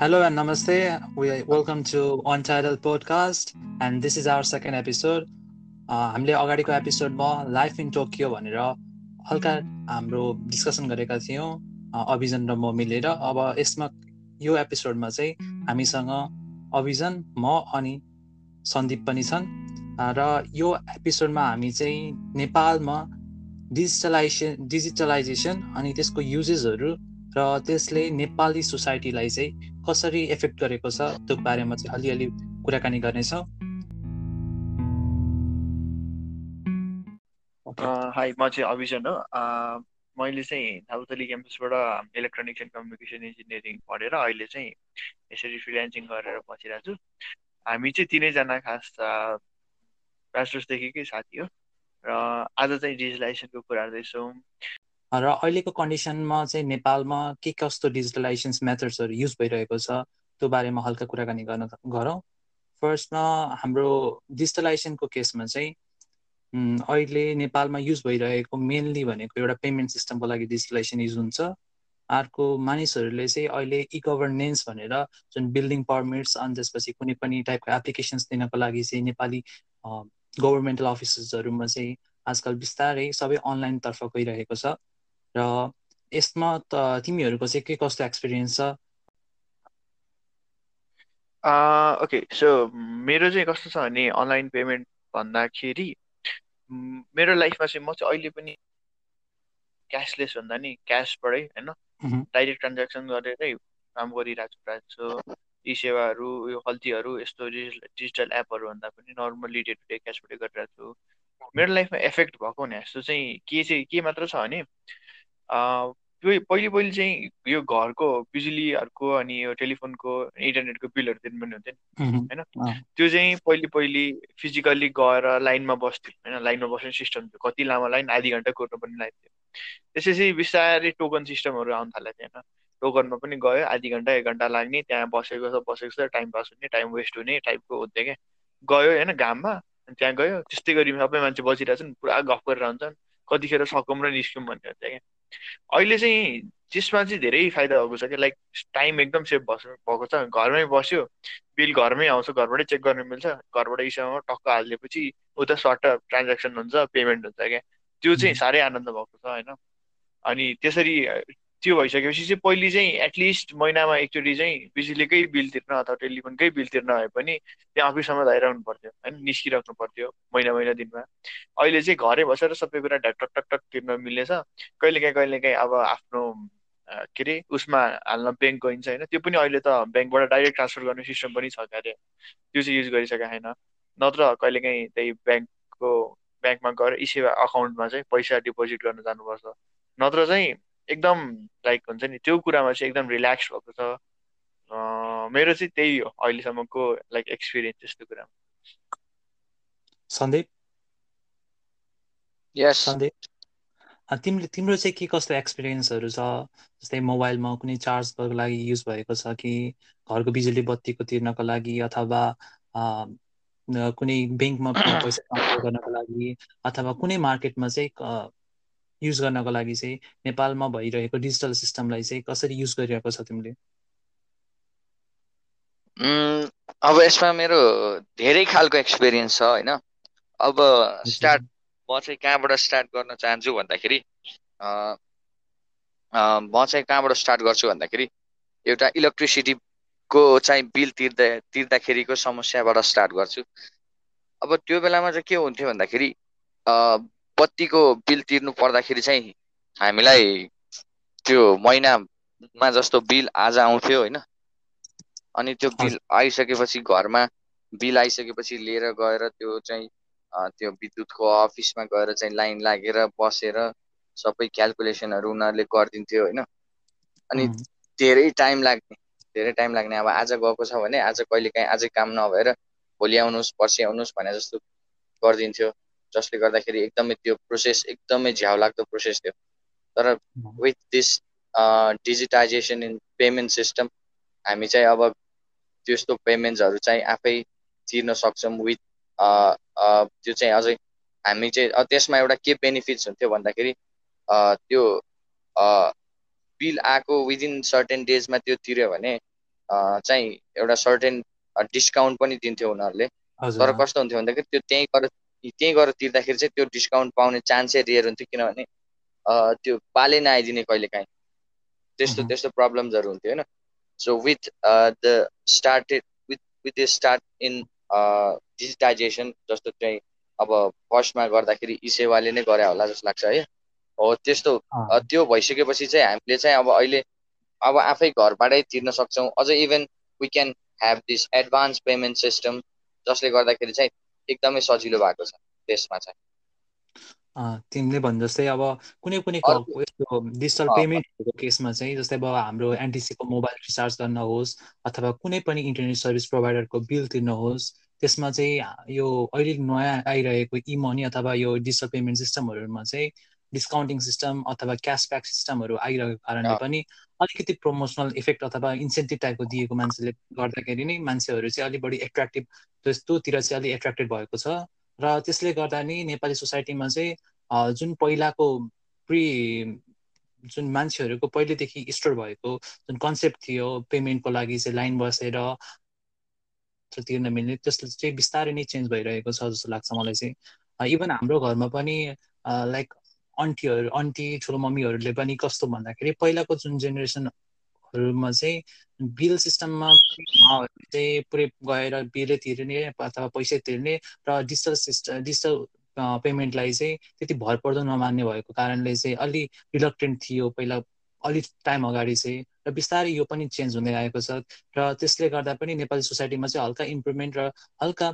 Hello and namaste. We welcome to Untitled Podcast and this is our second episode. Uh, हामीले अगाडिको एपिसोडमा life in Tokyo भनेर हल्का हाम्रो डिस्कसन गरेका थियौँ अभिजन र म मिलेर अब यसमा यो एपिसोडमा चाहिँ हामीसँग अभिजन म अनि सन्दीप पनि छन् र यो एपिसोडमा हामी चाहिँ नेपालमा डिजिटलाइजेसन डिजिटलाइजेसन अनि त्यसको युजेसहरू र त्यसले नेपाली सोसाइटीलाई चाहिँ कसरी इफेक्ट गरेको छ त्यो बारेमा चाहिँ अलिअलि कुराकानी गर्नेछौँ। हाई म चाहिँ अभिजन हो। मैले चाहिँ थालतली क्याम्पसबाट इलेक्ट्रोनिक्स एन्ड कम्युनिकेसन इन्जिनियरिङ पढेर अहिले चाहिँ यसरी फ्रिल्यान्सिङ गरेर बसिरहेको छु हामी चाहिँ तिनैजना खास ब्याचलर्सदेखिकै साथी हो। र आज चाहिँ डिजिटलाइजेसनको कुरा गर्दैछौँ। र अहिलेको कन्डिसनमा चाहिँ नेपालमा के कस्तो डिजिटलाइजेसन मेथड्सहरू युज भइरहेको छ त्यो बारेमा हल्का कुराकानी गर्न गरौँ। फर्स्टमा हाम्रो डिजिटलाइजेसनको केसमा चाहिँ अहिले नेपालमा युज भइरहेको मेनली भनेको एउटा पेमेन्ट सिस्टमको लागि डिजिटलाइजेसन युज हुन्छ। अर्को मानिसहरूले चाहिँ अहिले इ गभर्नेन्स भनेर जुन बिल्डिङ पर्मिट्स अनि त्यसपछि कुनै पनि टाइपको एप्लिकेसन्स दिनको लागि चाहिँ नेपाली गभर्मेन्टल अफिसेसहरूमा चाहिँ आजकल बिस्तारै सबै अनलाइनतर्फ गइरहेको छ। र यसमा त तिमीहरूको चाहिँ के कस्तो एक्सपिरियन्स छ? ओके सो मेरो चाहिँ कस्तो छ भने अनलाइन पेमेन्ट भन्दाखेरि मेरो लाइफमा चाहिँ म चाहिँ अहिले पनि क्यासलेस भन्दा नि क्यासबाटै होइन? डाइरेक्ट ट्रान्ज्याक्सन गरेरै काम गरिरहेको छु प्रायः जस्तो यी सेवाहरू यो खल्तीहरू यस्तो डिजिटल एपहरू भन्दा पनि नर्मली डे टु डे क्यासबाटै गरिरहेको छु। मेरो लाइफमा एफेक्ट भएको भने जस्तो चाहिँ के चाहिँ के मात्र छ भने पहिले पहिले चाहिँ यो घरको बिजुलीहरूको अनि यो टेलिफोनको इन्टरनेटको बिलहरू दिनुपर्ने हुन्थ्यो नि होइन? त्यो चाहिँ पहिले पहिले फिजिकल्ली गएर लाइनमा बस्थ्यो होइन? लाइनमा बस्ने सिस्टम थियो। कति लामो लाइन आधी घन्टा कुर्नुपर्ने लाइन थियो। त्यसपछि बिस्तारै टोकन सिस्टमहरू आउनु थालेको थियो होइन? टोकनमा पनि गयो आधी घन्टा एक घन्टा लाग्ने त्यहाँ बसेको छ बसेको छ टाइम पास हुने टाइम वेस्ट हुने टाइपको हुन्थ्यो क्या। गयो होइन? घाममा त्यहाँ गयो। त्यस्तै गरी सबै मान्छे बसिरहेको छन् पुरा गफ गरेर हुन्छन् कतिखेर सकौँ र निस्क्यौँ भन्ने हुन्छ क्या। अहिले चाहिँ त्यसमा चाहिँ धेरै फाइदा भएको छ कि लाइक टाइम एकदम सेभ भएको छ। घरमै बस्यो बिल घरमै आउँछ घरबाटै चेक गर्न मिल्छ। घरबाट इसँग टक्क हालिदिएपछि उता सर्ट ट्रान्ज्याक्सन हुन्छ पेमेन्ट हुन्छ क्या। त्यो चाहिँ साह्रै आनन्द भएको छ होइन? अनि त्यसरी त्यो भइसकेपछि चाहिँ पहिले चाहिँ एटलिस्ट महिनामा एकचोटि चाहिँ बिजुलीकै बिल तिर्न अथवा टेलिफोनकै बिल तिर्न भए पनि त्यहाँ अफिससम्म धाइरहनु पर्थ्यो होइन? निस्किराख्नु पर्थ्यो महिना महिना दिनमा। अहिले चाहिँ घरै बसेर सबै कुरा ढक टक टक तिर्न मिल्नेछ। कहिलेकाहीँ कहिलेकाहीँ अब आफ्नो के अरे उसमा हाल्न ब्याङ्क गइन्छ होइन? त्यो पनि अहिले त ब्याङ्कबाट डाइरेक्ट ट्रान्सफर गर्ने सिस्टम पनि छ अरे त्यो चाहिँ युज गरिसकेको छैन। नत्र कहिलेकाहीँ त्यही ब्याङ्कको ब्याङ्कमा गएर इसेवा अकाउन्टमा चाहिँ पैसा डिपोजिट गर्न जानुपर्छ। नत्र चाहिँ एकदम लाइक हुन्छ नि त्यो कुरामा चाहिँ एकदम रिल्याक्स भएको छ। मेरो चाहिँ त्यही हो अहिलेसम्मको लाइक एक्सपिरियन्स त्यस्तो कुरामा। सन्दीप? यस सन्दीप? तिमीले तिम्रो चाहिँ के कस्तो एक्सपिरियन्सहरू छ? जस्तै मोबाइलमा कुनै चार्जको लागि युज भएको छ कि घरको बिजुली बत्तीको तिर्नको लागि अथवा कुनै ब्याङ्कमा पैसा ट्रान्सफर गर्नको लागि अथवा कुनै मार्केटमा चाहिँ युज गर्नको लागि चाहिँ नेपालमा भइरहेको डिजिटल सिस्टमलाई चाहिँ कसरी युज गरिरहेको छ तिमीले? अब यसमा मेरो धेरै खालको एक्सपिरियन्स छ होइन? अब स्टार्ट म चाहिँ कहाँबाट स्टार्ट गर्न चाहन्छु भन्दाखेरि म चाहिँ कहाँबाट स्टार्ट गर्छु भन्दाखेरि एउटा इलेक्ट्रिसिटीको चाहिँ बिल तिर्दा तिर्दाखेरिको समस्याबाट स्टार्ट गर्छु। अब त्यो बेलामा चाहिँ के हुन्थ्यो भन्दाखेरि बत्तीको बिल तिर्नु पर्दाखेरि चाहिँ हामीलाई त्यो महिनामा जस्तो बिल आज आउँथ्यो होइन। अनि त्यो बिल आइसकेपछि घरमा बिल आइसकेपछि लिएर गएर त्यो चाहिँ त्यो विद्युतको अफिसमा गएर चाहिँ लाइन लागेर बसेर सबै क्यालकुलेसनहरू उनीहरूले गरिदिन्थ्यो होइन। अनि धेरै टाइम लाग्ने धेरै टाइम लाग्ने। अब आज गएको छ भने आज कहिले काहीँ आजै काम नभएर भोलि आउनुहोस् पर्सि आउनुहोस् भने जस्तो गरिदिन्थ्यो। जसले गर्दाखेरि एकदमै त्यो प्रोसेस एकदमै झ्याउ लाग्दो प्रोसेस थियो। तर with this digitization in payment system हामी चाहिँ अब त्यस्तो पेमेन्ट्सहरू चाहिँ आफै तिर्न सक्छौँ विथ त्यो चाहिँ अझै हामी चाहिँ त्यसमा एउटा के बेनिफिट्स हुन्थ्यो भन्दाखेरि त्यो बिल आएको विदिन सर्टेन डेजमा त्यो तिर्यो भने चाहिँ एउटा सर्टेन डिस्काउन्ट पनि दिन्थ्यो उनीहरूले। तर कस्तो हुन्थ्यो भन्दाखेरि त्यो त्यहीँ गएर त्यहीँ गएर तिर्दाखेरि चाहिँ त्यो डिस्काउन्ट पाउने चान्सै रियर हुन्थ्यो किनभने त्यो पाले नआइदिने कहिले काहीँ त्यस्तो त्यस्तो प्रब्लम्सहरू हुन्थ्यो होइन? So with the started with with the start in digitization जस्तो चाहिँ अब फर्स्टमा गर्दाखेरि ई सेवाले नै गरे होला जस्तो लाग्छ है? हो त्यस्तो त्यो भइसकेपछि चाहिँ हामीले चाहिँ अब अहिले अब आफै घरबाटै तिर्न सक्छौँ। अझ even we can have this advance payment system जसले गर्दाखेरि चाहिँ एकदमै सजिलो भएको छ त्यसमा चाहिँ। तिमीले भन् जस्तै अब कुनै कुनै यस्तो डिजिटल पेमेन्टहरूको केसमा चाहिँ जस्तै अब हाम्रो एनटिसीको मोबाइल रिचार्ज गर्न होस् अथवा कुनै पनि इन्टरनेट सर्भिस प्रोभाइडरको बिल तिर्न होस् त्यसमा चाहिँ यो अहिले नयाँ आइरहेको इ मनी अथवा यो डिजिटल पेमेन्ट सिस्टमहरूमा चाहिँ डिस्काउन्टिङ सिस्टम अथवा क्यासब्याक सिस्टमहरू आइरहेको कारणले पनि अलिकति प्रमोसनल इफेक्ट अथवा इन्सेन्टिभ टाइपको दिएको मान्छेले गर्दाखेरि नै मान्छेहरू चाहिँ अलिक बढी एट्र्याक्टिभ त्यस्तोतिर चाहिँ अलिक एट्र्याक्टेड भएको छ। र त्यसले गर्दा नि नेपाली सोसाइटीमा चाहिँ जुन पहिलाको प्रि जुन मान्छेहरूको पहिलेदेखि स्टोर भएको जुन कन्सेप्ट थियो पेमेन्टको लागि चाहिँ लाइन बसेर तिर्न मिल्ने त्यसले चाहिँ बिस्तारै नै चेन्ज भइरहेको छ जस्तो लाग्छ मलाई चाहिँ। इभन हाम्रो घरमा पनि लाइक अन्टीहरू अन्टी ठुलो मम्मीहरूले पनि कस्तो भन्दाखेरि पहिलाको जुन जेनेरेसनहरूमा चाहिँ बिल सिस्टममा चाहिँ पुरै गएर बिलै तिर्ने अथवा पैसा तिर्ने र डिजिटल सिस्टम डिजिटल पेमेन्टलाई चाहिँ त्यति भर पर्दो नमान्ने भएको कारणले चाहिँ अलि रिलक्टेन्ट थियो पहिला अलिक टाइम अगाडि चाहिँ र बिस्तारै यो पनि चेन्ज हुँदै आएको छ र त्यसले गर्दा पनि नेपाली सोसाइटीमा चाहिँ हल्का इम्प्रुभमेन्ट र हल्का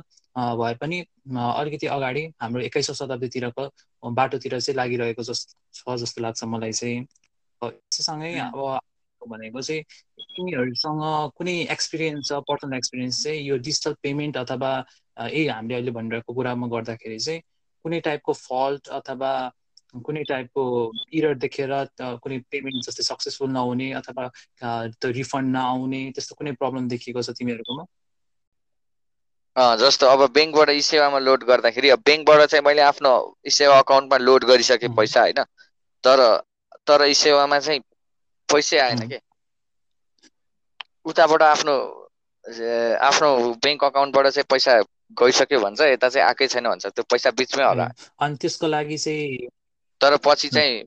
भए पनि अलिकति अगाडि हाम्रो एक्काइसौँ शताब्दीतिरको बाटोतिर चाहिँ लागिरहेको जस्तो छ जस्तो लाग्छ मलाई चाहिँ। यससँगै अब भनेको चाहिँ तिमीहरूसँग कुनै एक्सपिरियन्स छ पर्सनल एक्सपिरियन्स चाहिँ यो डिजिटल पेमेन्ट अथवा यही हामीले अहिले भनिरहेको कुरामा गर्दाखेरि चाहिँ कुनै टाइपको फल्ट अथवा कुनै टाइपको इरर देखेर कुनै पेमेन्ट जस्तै सक्सेसफुल नहुने अथवा त्यो रिफन्ड नआउने त्यस्तो कुनै प्रब्लम देखिएको छ तिमीहरूकोमा? जस्तो अब ब्याङ्कबाट ई सेवामा लोड गर्दाखेरि अब ब्याङ्कबाट चाहिँ मैले आफ्नो ई सेवा अकाउन्टमा लोड गरिसकेँ पैसा होइन? तर तर ई सेवामा चाहिँ पैसै आएन कि? उताबाट आफ्नो आफ्नो ब्याङ्क अकाउन्टबाट चाहिँ पैसा गइसक्यो भन्छ यता चाहिँ आएकै छैन भन्छ त्यो पैसा बिचमै होला। अनि त्यसको लागि चाहिँ तर पछि चाहिँ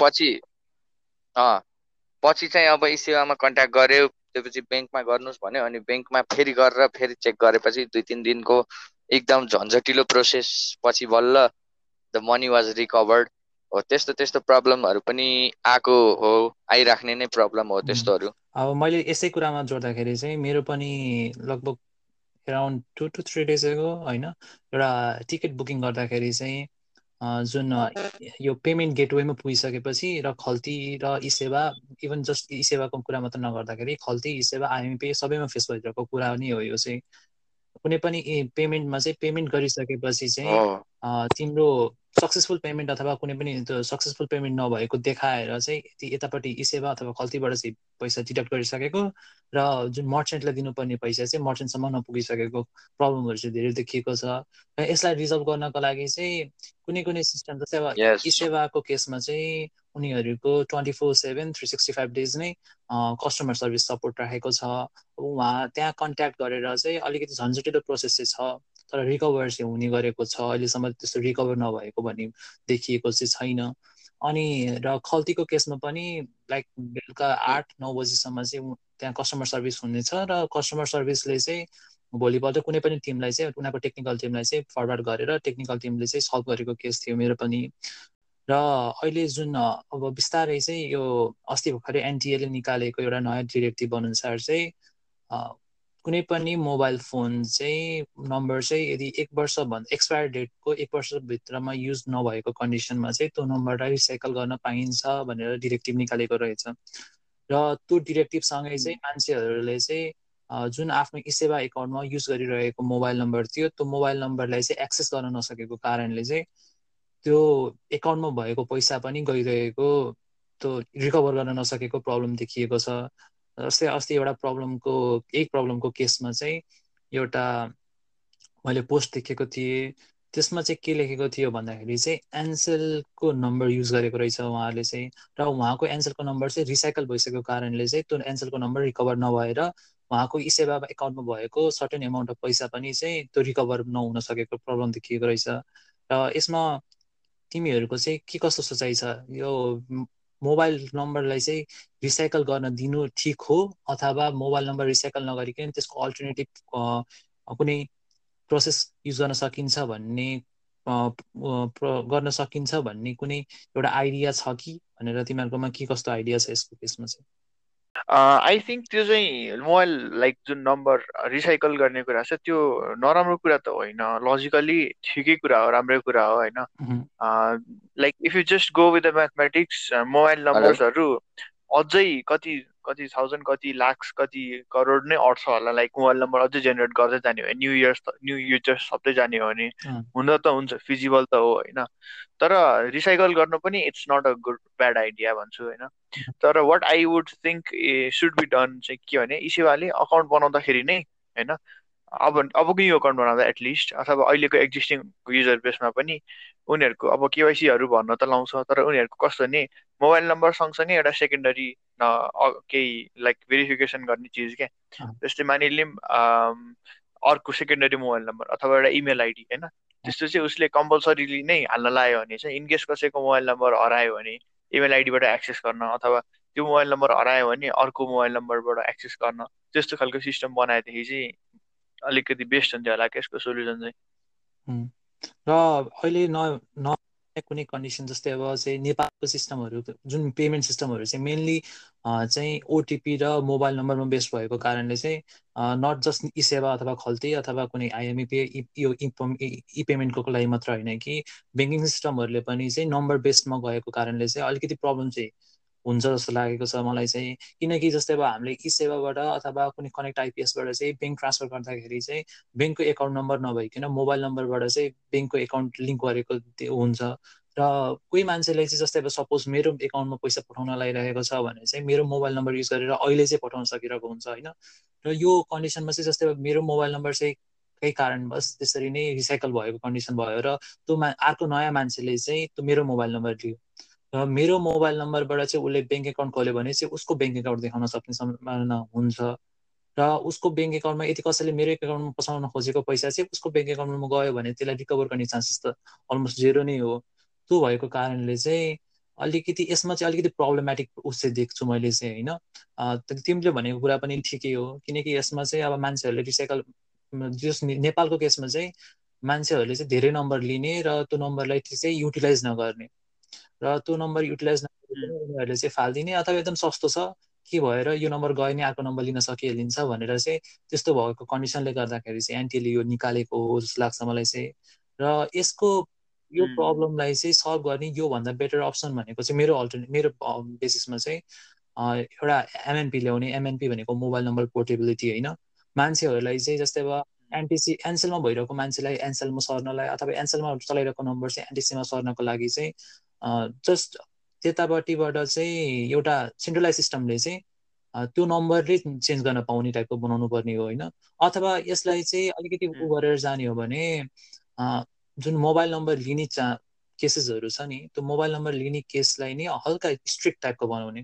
पछि पछि चाहिँ अब ई सेवामा कन्ट्याक्ट गर्यो त्यसपछि ब्याङ्कमा गर्नुहोस् भन्यो अनि ब्याङ्कमा फेरि गरेर फेरि चेक गरेपछि दुई तिन दिनको एकदम झन्झटिलो प्रोसेस पछि बल्ल द मनी वाज रिकभर्ड। हो त्यस्तो त्यस्तो प्रब्लमहरू पनि आएको हो आइराख्ने नै प्रब्लम हो त्यस्तोहरू। अब मैले यसै कुरामा जोड्दाखेरि चाहिँ मेरो पनि लगभग एराउन्ड टु टु थ्री डेजको होइन एउटा टिकट बुकिङ गर्दाखेरि चाहिँ जुन यो पेमेन्ट गेटवेमा पुगिसकेपछि र खल्ती र ई सेवा इभन जस्ट ई सेवाको कुरा मात्र नगर्दाखेरि खल्ती ई सेवा आइएमपी सबैमा फेस भइरहेको कुरा नै हो यो चाहिँ। कुनै पनि पेमेन्टमा चाहिँ पेमेन्ट गरिसकेपछि चाहिँ तिम्रो सक्सेसफुल पेमेन्ट अथवा कुनै पनि त्यो सक्सेसफुल पेमेन्ट नभएको देखाएर चाहिँ यतापट्टि ई सेवा अथवा खल्तीबाट चाहिँ पैसा डिडक्ट गरिसकेको र जुन मर्चेन्टलाई दिनुपर्ने पैसा चाहिँ मर्चेन्टसम्म नपुगिसकेको प्रब्लमहरू चाहिँ धेरै देखिएको छ। र यसलाई रिजल्भ गर्नको लागि चाहिँ कुनै कुनै सिस्टम जस्तै अब ई सेवाको केसमा चाहिँ उनीहरूको twenty four seven three sixty five days नै कस्टमर सर्भिस सपोर्ट राखेको छ। उहाँ त्यहाँ कन्ट्याक्ट गरेर चाहिँ अलिकति झन्झटिलो प्रोसेस चाहिँ छ। तर रिकभर चाहिँ हुने गरेको छ अहिलेसम्म त्यस्तो रिकभर नभएको भन्ने देखिएको चाहिँ छैन। अनि र खल्तीको केसमा पनि लाइक बेलुका आठ नौ बजीसम्म चाहिँ त्यहाँ कस्टमर सर्भिस हुनेछ र कस्टमर सर्भिसले चाहिँ भोलिपल्ट कुनै पनि टिमलाई चाहिँ उनीहरूको टेक्निकल टिमलाई चाहिँ फरवर्ड गरेर टेक्निकल टिमले चाहिँ सल्भ गरेको केस थियो मेरो पनि। र अहिले जुन अब बिस्तारै चाहिँ यो अस्ति भर्खरै एनटिएले निकालेको एउटा नयाँ डिरेक्टिभ अनुसार चाहिँ कुनै पनि मोबाइल फोन चाहिँ नम्बर चाहिँ यदि एक वर्ष भन्दा एक्सपायर डेटको एक वर्षभित्रमा युज नभएको कन्डिसनमा चाहिँ त्यो नम्बरलाई रिसाइकल गर्न पाइन्छ भनेर डिरेक्टिभ निकालेको रहेछ। र त्यो डिरेक्टिभसँगै चाहिँ मान्छेहरूले चाहिँ जुन आफ्नो ई सेवा एकाउन्टमा युज गरिरहेको मोबाइल नम्बर थियो त्यो मोबाइल नम्बरलाई चाहिँ एक्सेस गर्न नसकेको कारणले चाहिँ त्यो एकाउन्टमा भएको पैसा पनि गइरहेको त्यो रिकभर गर्न नसकेको प्रब्लम देखिएको छ। जस्तै अस्ति एउटा प्रब्लमको एक प्रब्लमको केसमा चाहिँ एउटा मैले पोस्ट देखेको थिएँ। त्यसमा चाहिँ के लेखेको थियो भन्दाखेरि चाहिँ एन्सेलको नम्बर युज गरेको रहेछ उहाँहरूले चाहिँ। र उहाँको एन्सेलको नम्बर चाहिँ रिसाइकल भइसकेको कारणले चाहिँ त्यो एन्सेलको नम्बर रिकभर नभएर उहाँको ई सेवा एकाउन्टमा भएको सर्टेन एमाउन्ट अफ पैसा पनि चाहिँ त्यो रिकभर नहुन सकेको प्रब्लम देखिएको रहेछ। र यसमा तिमीहरूको चाहिँ के कस्तो सोचाइ छ? यो मोबाइल नम्बरलाई चाहिँ रिसाइकल गर्न दिनु ठिक हो अथवा मोबाइल नम्बर रिसाइकल नगरिकन त्यसको अल्टरनेटिभ कुनै प्रोसेस युज गर्न सकिन्छ भन्ने गर्न सकिन्छ भन्ने कुनै एउटा आइडिया छ कि? भनेर तिमीहरूकोमा के कस्तो आइडिया छ यसको केसमा चाहिँ? आई थिङ्क त्यो चाहिँ मोबाइल लाइक जुन नम्बर रिसाइकल गर्ने कुरा छ त्यो नराम्रो कुरा त होइन। लजिकली ठिकै कुरा हो राम्रै कुरा हो होइन। Like if you just go with the mathematics mobile नम्बर्सहरू अझै कति कति थाउजन्ड कति लाक्स कति करोड नै अट्छ होला। लाइक मोबाइल नम्बर अझै जेनेरेट गर्दै जाने हो। न्यु इयर्स न्यु युजर्स थप्दै जाने हो भने हुन त हुन्छ फिजिबल त हो होइन। तर रिसाइकल गर्नु पनि it's not a good bad idea भन्छु होइन। तर what I would think should be done चाहिँ के भने इसेवाले अकाउन्ट बनाउँदाखेरि नै होइन। अब अबको यो अकाउन्ट बनाउँदा एटलिस्ट अथवा अहिलेको एक्जिस्टिङ युजर बेसमा पनि उनीहरूको अब केवाइसीहरू भन्न त लाउँछ तर उनीहरूको कस्तो नि मोबाइल नम्बर सँगसँगै एउटा सेकेन्डरी केही लाइक भेरिफिकेसन गर्ने चिज क्या जस्तै मानिलिउँ अर्को सेकेन्डरी मोबाइल नम्बर अथवा एउटा इमेल आइडी होइन? त्यस्तो चाहिँ उसले कम्पलसरीली नै हाल्न लायो भने चाहिँ इनकेस कसैको मोबाइल नम्बर हरायो भने इमेल आइडीबाट एक्सेस गर्न अथवा त्यो मोबाइल नम्बर हरायो भने अर्को मोबाइल नम्बरबाट एक्सेस गर्न त्यस्तो खालको सिस्टम बनाएदेखि चाहिँ अलिकति बेस्ट हुन्थ्यो होला यसको सोल्युसन चाहिँ। र अहिले न कुनै कन्डिसन जस्तै अब चाहिँ नेपालको सिस्टमहरू जुन पेमेन्ट सिस्टमहरू चाहिँ मेनली चाहिँ ओटिपी र मोबाइल नम्बरमा बेस्ड भएको कारणले चाहिँ नट जस्ट ई सेवा अथवा खल्ती अथवा कुनै आइएमई यो इ पेमेन्टको लागि मात्र होइन कि ब्याङ्किङ सिस्टमहरूले पनि चाहिँ नम्बर बेस्डमा गएको कारणले चाहिँ अलिकति प्रब्लम चाहिँ हुन्छ जस्तो लागेको छ मलाई चाहिँ। किनकि जस्तै अब हामीले ई सेवाबाट अथवा कुनै कनेक्ट आइपिएसबाट चाहिँ ब्याङ्क ट्रान्सफर गर्दाखेरि चाहिँ ब्याङ्कको एकाउन्ट नम्बर नभइकन मोबाइल नम्बरबाट चाहिँ ब्याङ्कको एकाउन्ट लिङ्क गरेको हुन्छ। र कोही मान्छेले चाहिँ जस्तै अब सपोज मेरो एकाउन्टमा पैसा पठाउन लागिरहेको छ भने चाहिँ मेरो मोबाइल नम्बर युज गरेर अहिले चाहिँ पठाउन सकिरहेको हुन्छ होइन? र यो कन्डिसनमा चाहिँ जस्तै अब मेरो मोबाइल नम्बर चाहिँ केही कारणवश त्यसरी नै रिसाइकल भएको कन्डिसन भयो र त्यो मा अर्को नयाँ मान्छेले चाहिँ त्यो मेरो मोबाइल नम्बर लियो। र मेरो मोबाइल नम्बरबाट चाहिँ उसले ब्याङ्क एकाउन्ट खोल्यो भने चाहिँ उसको ब्याङ्क एकाउन्ट देखाउन सक्ने सम्भावना हुन्छ। र उसको ब्याङ्क एकाउन्टमा यदि कसैले मेरो एकाउन्टमा पसाउन खोजेको पैसा चाहिँ उसको ब्याङ्क एकाउन्टमा गयो भने त्यसलाई रिकभर गर्ने चान्सेस त अलमोस्ट जेरो नै हो। त्यो भएको कारणले चाहिँ अलिकति यसमा चाहिँ अलिकति प्रब्लमेटिक उस चाहिँ देख्छु मैले चाहिँ होइन? तिमीले भनेको कुरा पनि ठिकै हो किनकि यसमा चाहिँ अब मान्छेहरूले रिसाइकल जस नेपालको केसमा चाहिँ मान्छेहरूले चाहिँ धेरै नम्बर लिने र त्यो नम्बरलाई चाहिँ युटिलाइज नगर्ने। र त्यो नम्बर युटिलाइज उनीहरूले चाहिँ फालिदिने अथवा एकदम सस्तो छ। के भएर यो नम्बर गयो नि अर्को नम्बर लिन सकिहालिन्छ भनेर चाहिँ त्यस्तो भएको कन्डिसनले गर्दाखेरि चाहिँ एनटीले यो निकालेको हो जस्तो लाग्छ मलाई चाहिँ। र यसको यो प्रब्लमलाई चाहिँ सल्भ गर्ने योभन्दा बेटर अप्सन भनेको चाहिँ मेरो अल्टरनेट मेरो बेसिसमा चाहिँ एउटा एमएनपी ल्याउने एमएनपी भनेको मोबाइल नम्बर पोर्टेबिलिटी होइन। मान्छेहरूलाई चाहिँ जस्तै अब एनटिसी एनसेलमा भइरहेको मान्छेलाई एनसेलमा सर्नलाई अथवा एनसेलमा चलाइरहेको नम्बर चाहिँ एनटिसीमा सर्नको लागि चाहिँ जस्ट त्यतापट्टिबाट चाहिँ एउटा सेन्ट्रलाइज सिस्टमले चाहिँ त्यो नम्बरले चेन्ज गर्न पाउने टाइपको बनाउनु पर्ने हो होइन? अथवा यसलाई चाहिँ अलिकति उ गरेर जाने हो भने जुन मोबाइल नम्बर लिने चा केसेसहरू छ नि त्यो मोबाइल नम्बर लिने केसलाई नै हल्का स्ट्रिक्ट टाइपको बनाउने।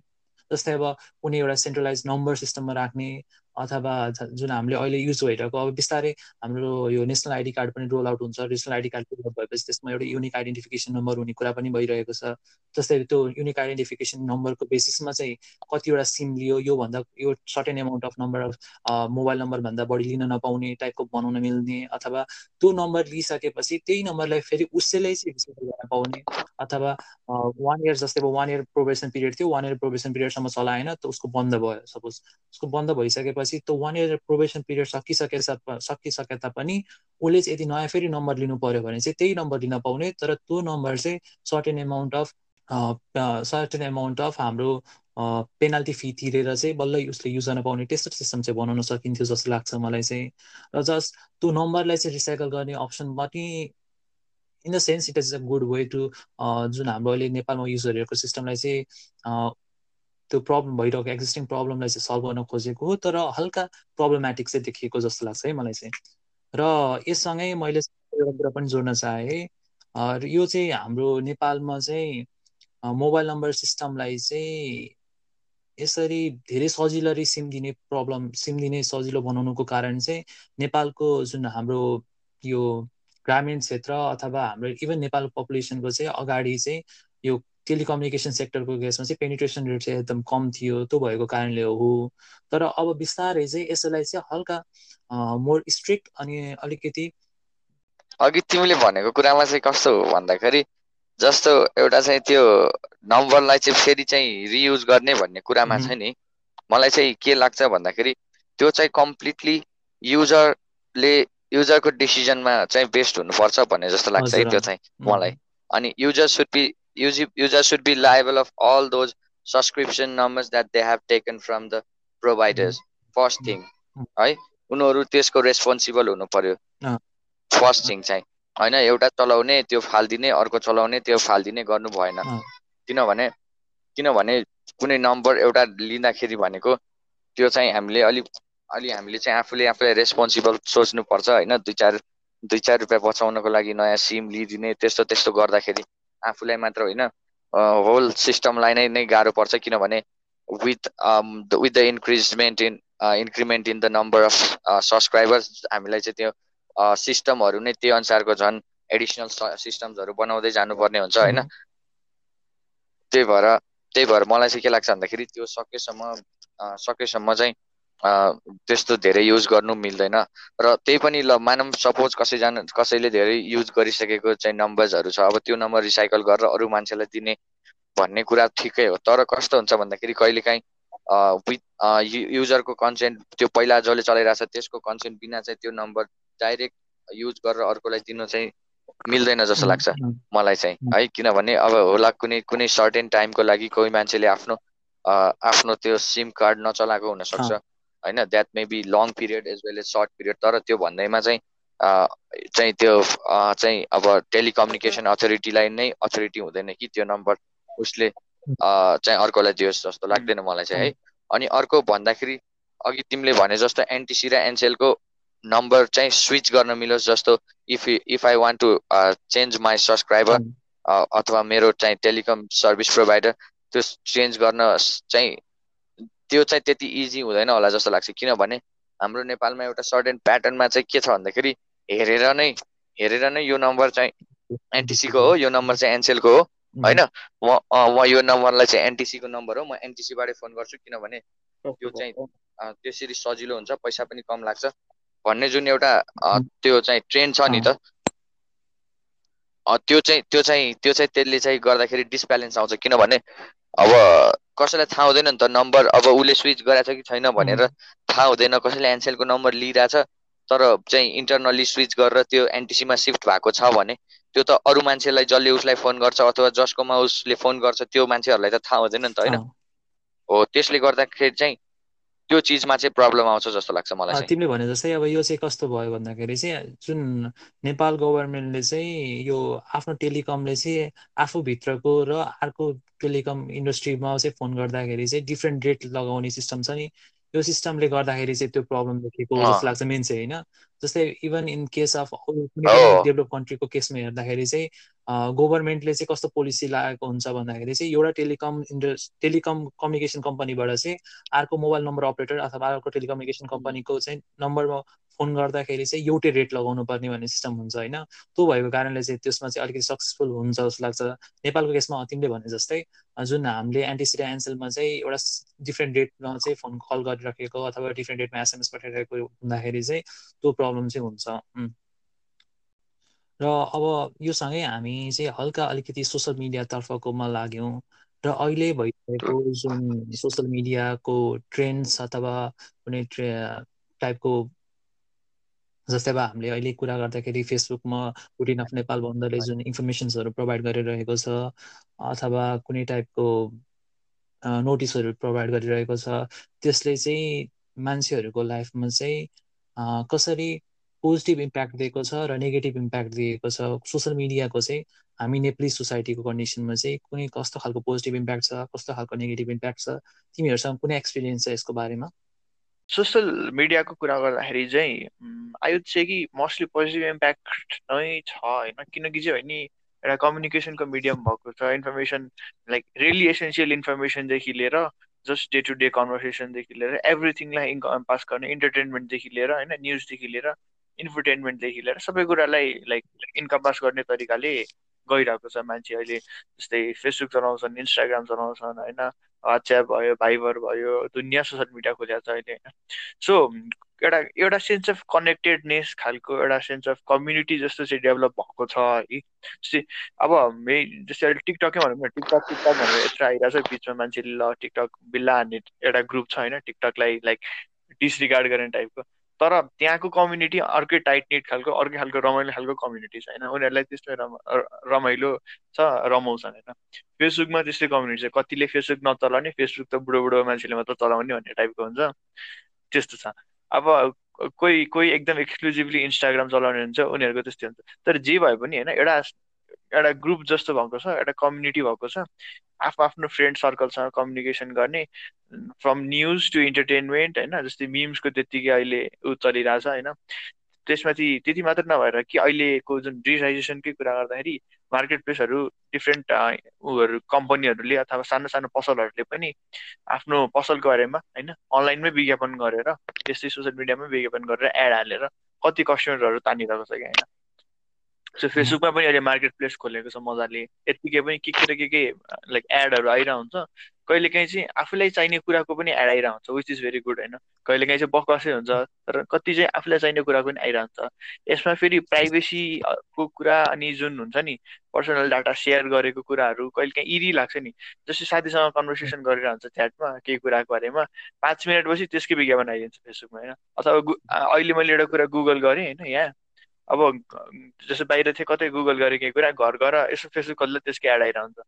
जस्तै अब कुनै एउटा सेन्ट्रलाइज नम्बर सिस्टममा राख्ने अथवा जुन हामीले अहिले युज भइरहेको अब बिस्तारै हाम्रो यो नेसनल आइडी कार्ड पनि रोल आउट हुन्छ। National ID card roll out भएपछि त्यसमा एउटा युनिक आइडेन्टिफिकेसन नम्बर हुने कुरा पनि भइरहेको छ। जस्तै त्यो युनिक आइडेन्टिफिकेसन नम्बरको बेसिसमा चाहिँ कतिवटा सिम लियो योभन्दा यो certain amount of number of mobile नम्बरभन्दा बढी लिन नपाउने टाइपको बनाउन मिल्ने अथवा त्यो नम्बर लिइसकेपछि त्यही नम्बरलाई फेरि उसैलाई चाहिँ रिसिभ गर्न पाउने अथवा वान इयर जस्तै अब वान इयर प्रोभेसन पिरियड थियो। वान इयर प्रोभेसन पिरियडसम्म चलाएन त उसको बन्द भयो। सपोज उसको बन्द भइसकेपछि भएपछि त्यो वान इयर प्रोभेसन पिरियड सकिसके सकिसके तापनि उसले चाहिँ यदि नयाँ फेरि नम्बर लिनु पर्यो भने चाहिँ त्यही नम्बर लिन पाउने तर त्यो नम्बर चाहिँ certain amount of certain amount of हाम्रो पेनाल्टी फी तिरेर चाहिँ बल्ल उसले युज गर्न पाउने त्यस्तो सिस्टम चाहिँ बनाउन सकिन्थ्यो जस्तो लाग्छ मलाई चाहिँ। र जस्ट त्यो नम्बरलाई चाहिँ रिसाइकल गर्ने अप्सन पनि in the sense it is a good way to जुन हाम्रो अहिले नेपालमा युज गरिरहेको सिस्टमलाई चाहिँ त्यो प्रब्लम भइरहेको एक्जिस्टिङ प्रब्लमलाई चाहिँ सल्भ गर्न खोजेको हो तर हल्का प्रब्लमेटिक चाहिँ देखिएको जस्तो लाग्छ है मलाई चाहिँ। र यससँगै मैले एउटा कुरा पनि जोड्न चाहेँ यो चाहिँ हाम्रो नेपालमा चाहिँ मोबाइल नम्बर सिस्टमलाई चाहिँ यसरी धेरै सजिलरी सिम दिने प्रब्लम सिम दिने सजिलो बनाउनुको कारण चाहिँ नेपालको जुन हाम्रो यो ग्रामीण क्षेत्र अथवा हाम्रो इभन नेपालको पपुलेसनको चाहिँ अगाडि चाहिँ यो टेलिकम्युनिकेसन सेक्टरको केसमा चाहिँ पेनिट्रेसन रेट चाहिँ एकदम कम थियो त्यो भएको कारणले हो। तर अब बिस्तारै चाहिँ यसैलाई चाहिँ हल्का मोर स्ट्रिक्ट अनि अलिकति अघि तिमीले भनेको कुरामा चाहिँ कस्तो हो भन्दाखेरि जस्तो एउटा चाहिँ त्यो नम्बरलाई चाहिँ फेरि चाहिँ रियुज गर्ने भन्ने कुरामा चाहिँ नि मलाई चाहिँ के लाग्छ भन्दाखेरि त्यो चाहिँ कम्प्लिटली युजरले युजरको डिसिजनमा चाहिँ बेस्ड हुनुपर्छ भन्ने जस्तो लाग्छ है त्यो चाहिँ मलाई। अनि user should be user should be liable of all those subscription numbers that they have taken from the providers first thing है उनीहरू त्यसको रेस्पोन्सिबल हुनु पर्यो। फर्स्ट थिङ चाहिँ होइन एउटा चलाउने त्यो फालिदिने अर्को चलाउने त्यो फालिदिने गर्नु भएन। किनभने किनभने कुनै नम्बर एउटा लिँदाखेरि भनेको त्यो चाहिँ हामीले अलिक अलि हामीले चाहिँ आफूले आफूलाई रेस्पोन्सिबल सोच्नुपर्छ होइन। दुई चार दुई चार रुपियाँ बचाउनको लागि नयाँ सिम लिइदिने त्यस्तो त्यस्तो गर्दाखेरि आफूलाई मात्र होइन। होल सिस्टमलाई नै नै गाह्रो पर्छ किनभने with with the increasement in increment in the number of subscribers हामीलाई चाहिँ त्यो सिस्टमहरू नै त्यही अनुसारको झन् एडिसनल सिस्टम्सहरू बनाउँदै जानुपर्ने हुन्छ होइन? त्यही भएर त्यही भएर मलाई चाहिँ के लाग्छ भन्दाखेरि त्यो सकेसम्म सकेसम्म चाहिँ त्यस्तो धेरै युज गर्नु मिल्दैन। र त्यही पनि ल मानव सपोज कसैजना कसैले धेरै युज गरिसकेको चाहिँ नम्बर्सहरू छ अब त्यो नम्बर रिसाइकल गरेर अरू मान्छेलाई दिने भन्ने कुरा ठिकै हो। तर कस्तो हुन्छ भन्दाखेरि कहिलेकाहीँ विथ युजरको कन्सेन्ट त्यो पहिला जसले चलाइरहेको छ त्यसको कन्सेन्ट बिना चाहिँ त्यो नम्बर डाइरेक्ट युज गरेर अर्कोलाई दिनु चाहिँ मिल्दैन जस्तो लाग्छ मलाई चाहिँ। है किनभने अब होला कुनै कुनै सर्टेन टाइमको लागि कोही मान्छेले आफ्नो आफ्नो त्यो सिम कार्ड नचलाएको हुनसक्छ। होइन that may be long period as well as short period तर त्यो भन्दैमा चाहिँ चाहिँ त्यो चाहिँ अब टेलिकम्युनिकेसन अथोरिटीलाई नै अथोरिटी हुँदैन कि त्यो नम्बर उसले चाहिँ अर्कोलाई दियोस् जस्तो लाग्दैन मलाई चाहिँ है। अनि अर्को भन्दाखेरि अघि तिमीले भने जस्तो एनटिसी र एनसेलको नम्बर चाहिँ स्विच गर्न मिलोस् जस्तो if if I want to change my subscriber अथवा मेरो चाहिँ टेलिकम सर्भिस प्रोभाइडर त्यो चेन्ज गर्न चाहिँ त्यो चाहिँ त्यति इजी हुँदैन होला जस्तो लाग्छ। किनभने हाम्रो नेपालमा एउटा सर्टेन प्याटर्नमा चाहिँ के छ भन्दाखेरि हेरेर नै हेरेर नै यो नम्बर चाहिँ एनटिसीको हो यो नम्बर चाहिँ एनसेलको हो होइन? म यो नम्बरलाई चाहिँ एनटिसीको नम्बर हो म एनटिसीबाटै फोन गर्छु किनभने त्यो चाहिँ त्यसरी सजिलो हुन्छ पैसा पनि कम लाग्छ। भन्ने जुन एउटा त्यो चाहिँ ट्रेन्ड छ नि त त्यो चाहिँ त्यो चाहिँ त्यो चाहिँ त्यसले चाहिँ गर्दाखेरि डिसब्यालेन्स आउँछ। किनभने अब कसैलाई थाहा हुँदैन नि त नम्बर अब उसले स्विच गराएको छ कि छैन भनेर थाहा हुँदैन कसैले एनसेलको नम्बर लिइरहेछ तर चाहिँ इन्टरनल्ली स्विच गरेर त्यो एनटिसीमा सिफ्ट भएको छ भने त्यो त अरू मान्छेलाई जसले उसलाई फोन गर्छ अथवा जसकोमा उसले फोन गर्छ त्यो मान्छेहरूलाई त थाहा हुँदैन नि त होइन? हो त्यसले गर्दाखेरि चाहिँ त्यो चिजमा चाहिँ प्रब्लम आउँछ जस्तो लाग्छ मलाई तिमीले भने जस्तै अब यो चाहिँ कस्तो भयो भन्दाखेरि चाहिँ जुन नेपाल गभर्मेन्टले चाहिँ यो आफ्नो टेलिकमले चाहिँ आफूभित्रको र अर्को टेलिकम इन्डस्ट्रीमा चाहिँ फोन गर्दाखेरि चाहिँ डिफ्रेन्ट रेट लगाउने सिस्टम छ नि। यो सिस्टमले गर्दाखेरि चाहिँ त्यो प्रब्लम देखेको जस्तो लाग्छ मेन चाहिँ होइन? जस्तै even in case of develop कन्ट्रीको केसमा हेर्दाखेरि चाहिँ गभर्मेन्टले चाहिँ कस्तो पोलिसी लागेको हुन्छ भन्दाखेरि चाहिँ एउटा टेलिकम इन्डस टेलिकम कम्युनिकेसन कम्पनीबाट चाहिँ अर्को मोबाइल नम्बर अपरेटर अथवा अर्को टेलिकम्युनिकेसन कम्पनीको चाहिँ नम्बरमा फोन गर्दाखेरि चाहिँ एउटै रेट लगाउनु पर्ने भन्ने सिस्टम हुन्छ होइन। त्यो भएको कारणले चाहिँ त्यसमा चाहिँ अलिकति सक्सेसफुल हुन्छ जस्तो लाग्छ। नेपालको केसमा तिमीले भने जस्तै जुन हामीले एन्टिसिडा एन्सेलमा चाहिँ एउटा डिफ्रेन्ट डेटमा चाहिँ फोन कल गरिराखेको अथवा डिफ्रेन्ट डेटमा एसएमएस पठाइरहेको हुँदाखेरि चाहिँ त्यो प्रब्लम चाहिँ हुन्छ। र अब यो सँगै हामी चाहिँ हल्का अलिकति सोसियल मिडियातर्फकोमा लाग्यौँ। र अहिले भइरहेको जुन सोसियल मिडियाको ट्रेन्ड्स अथवा कुनै ट्रे टाइपको जस्तै अब हामीले अहिले कुरा गर्दाखेरि फेसबुकमा रुटिन अफ नेपाल बन्दले जुन इन्फर्मेसन्सहरू प्रोभाइड गरिरहेको छ अथवा कुनै टाइपको नोटिसहरू प्रोभाइड गरिरहेको छ त्यसले चाहिँ मान्छेहरूको लाइफमा चाहिँ कसरी पोजिटिभ इम्प्याक्ट दिएको छ र नेगेटिभ इम्प्याक्ट दिएको छ सोसियल मिडियाको चाहिँ हामी नेपाली सोसाइटीको कन्डिसनमा चाहिँ कुनै कस्तो खालको पोजिटिभ इम्प्याक्ट छ कस्तो खालको नेगेटिभ इम्प्याक्ट छ तिमीहरूसँग कुनै एक्सपिरियन्स छ यसको बारेमा? सोसियल मिडियाको कुरा गर्दाखेरि चाहिँ आई से कि मोस्टली पोजिटिभ इम्प्याक्ट नै छ होइन। किनकि चाहिँ होइन एउटा कम्युनिकेसनको मिडियम भएको छ। इन्फर्मेसन लाइक रियली एसेन्सियल इन्फर्मेसनदेखि लिएर जस्ट डे टु डे कन्भर्सेसनदेखि लिएर एभ्रिथिङलाई पास गर्ने इन्टरटेनमेन्टदेखि लिएर होइन न्युजदेखि लिएर इन्फरटेनमेन्टदेखि लिएर सबै कुरालाई लाइक इन्कम पास गर्ने तरिकाले गइरहेको छ मान्छे अहिले। जस्तै फेसबुक चलाउँछन् इन्स्टाग्राम चलाउँछन् होइन। वाट्सएप भयो भाइबर भयो दुनियाँ सोसियल मिडिया खोलेको छ अहिले होइन। सो एउटा एउटा सेन्स अफ कनेक्टेडनेस खालको एउटा सेन्स अफ कम्युनिटी जस्तो चाहिँ डेभलप भएको छ है। जस्तै अब मे जस्तै अहिले टिकटकै भनौँ न टिकटक टिकटक भनेर यत्र आइरहेको छ बिचमा मान्छेले ल टिकटक बिल्ला हान्ने एउटा ग्रुप छ होइन। टिकटकलाई लाइक डिसरिगार्ड गर्ने टाइपको तर त्यहाँको कम्युनिटी अर्कै टाइट नेट खालको अर्कै खालको रमाइलो खालको कम्युनिटी छ होइन? उनीहरूलाई त्यस्तो रमाइलो छ रमाउँछन् होइन? फेसबुकमा त्यस्तै कम्युनिटी छ। कतिले फेसबुक नचलाउने फेसबुक त बुढो बुढो मान्छेले मात्र चलाउने भन्ने टाइपको हुन्छ। त्यस्तो छ। अब कोही कोही एकदम एक्सक्लुजिभली इन्स्टाग्राम चलाउने हुन्छ उनीहरूको त्यस्तै हुन्छ। तर जे भए पनि होइन? एउटा एउटा ग्रुप जस्तो भएको छ एउटा कम्युनिटी भएको छ। आफ्नो आफ्नो फ्रेन्ड सर्कलसँग कम्युनिकेसन गर्ने फ्रम न्युज टु इन्टरटेनमेन्ट होइन? जस्तै मिम्सको त्यत्तिकै अहिले ऊ चलिरहेछ होइन? त्यसमाथि त्यति मात्र नभएर कि अहिलेको जुन डिजिटाइजेसनकै कुरा गर्दाखेरि मार्केट प्लेसहरू डिफ्रेन्ट उहरू कम्पनीहरूले अथवा सानो सानो पसलहरूले पनि आफ्नो पसलको बारेमा होइन? अनलाइनमै विज्ञापन गरेर त्यस्तै सोसियल मिडियामै विज्ञापन गरेर एड हालेर कति कस्टमरहरू तानिरहेको छ कि होइन? सो फेसबुकमा पनि अहिले मार्केट प्लेस खोलेको छ मजाले। यत्तिकै पनि के के र के के लाइक एडहरू आइरहेको हुन्छ कहिले काहीँ चाहिँ आफूलाई चाहिने कुराको पनि एड आइरहेको हुन्छ विच इज भेरी गुड होइन। कहिले काहीँ चाहिँ बकवासै हुन्छ तर कति चाहिँ आफूलाई चाहिने कुराको पनि आइरहन्छ। यसमा फेरि प्राइभेसीको कुरा अनि जुन हुन्छ नि पर्सनल डाटा सेयर गरेको कुराहरू कहिले काहीँ इरी लाग्छ नि। जस्तै साथीसँग कन्भर्सेसन गरिरहन्छ च्याटमा केही कुराको बारेमा पाँच मिनटपछि त्यसकै विज्ञापन आइदिन्छ फेसबुकमा होइन। अथवा अहिले मैले एउटा कुरा गुगल गरेँ होइन यहाँ। अब जस्तो बाहिर थियो कतै गुगल गरेँ केही कुरा घर घर यसो फेसबुक खोल्दा त्यसकै एड आइरहन्छ।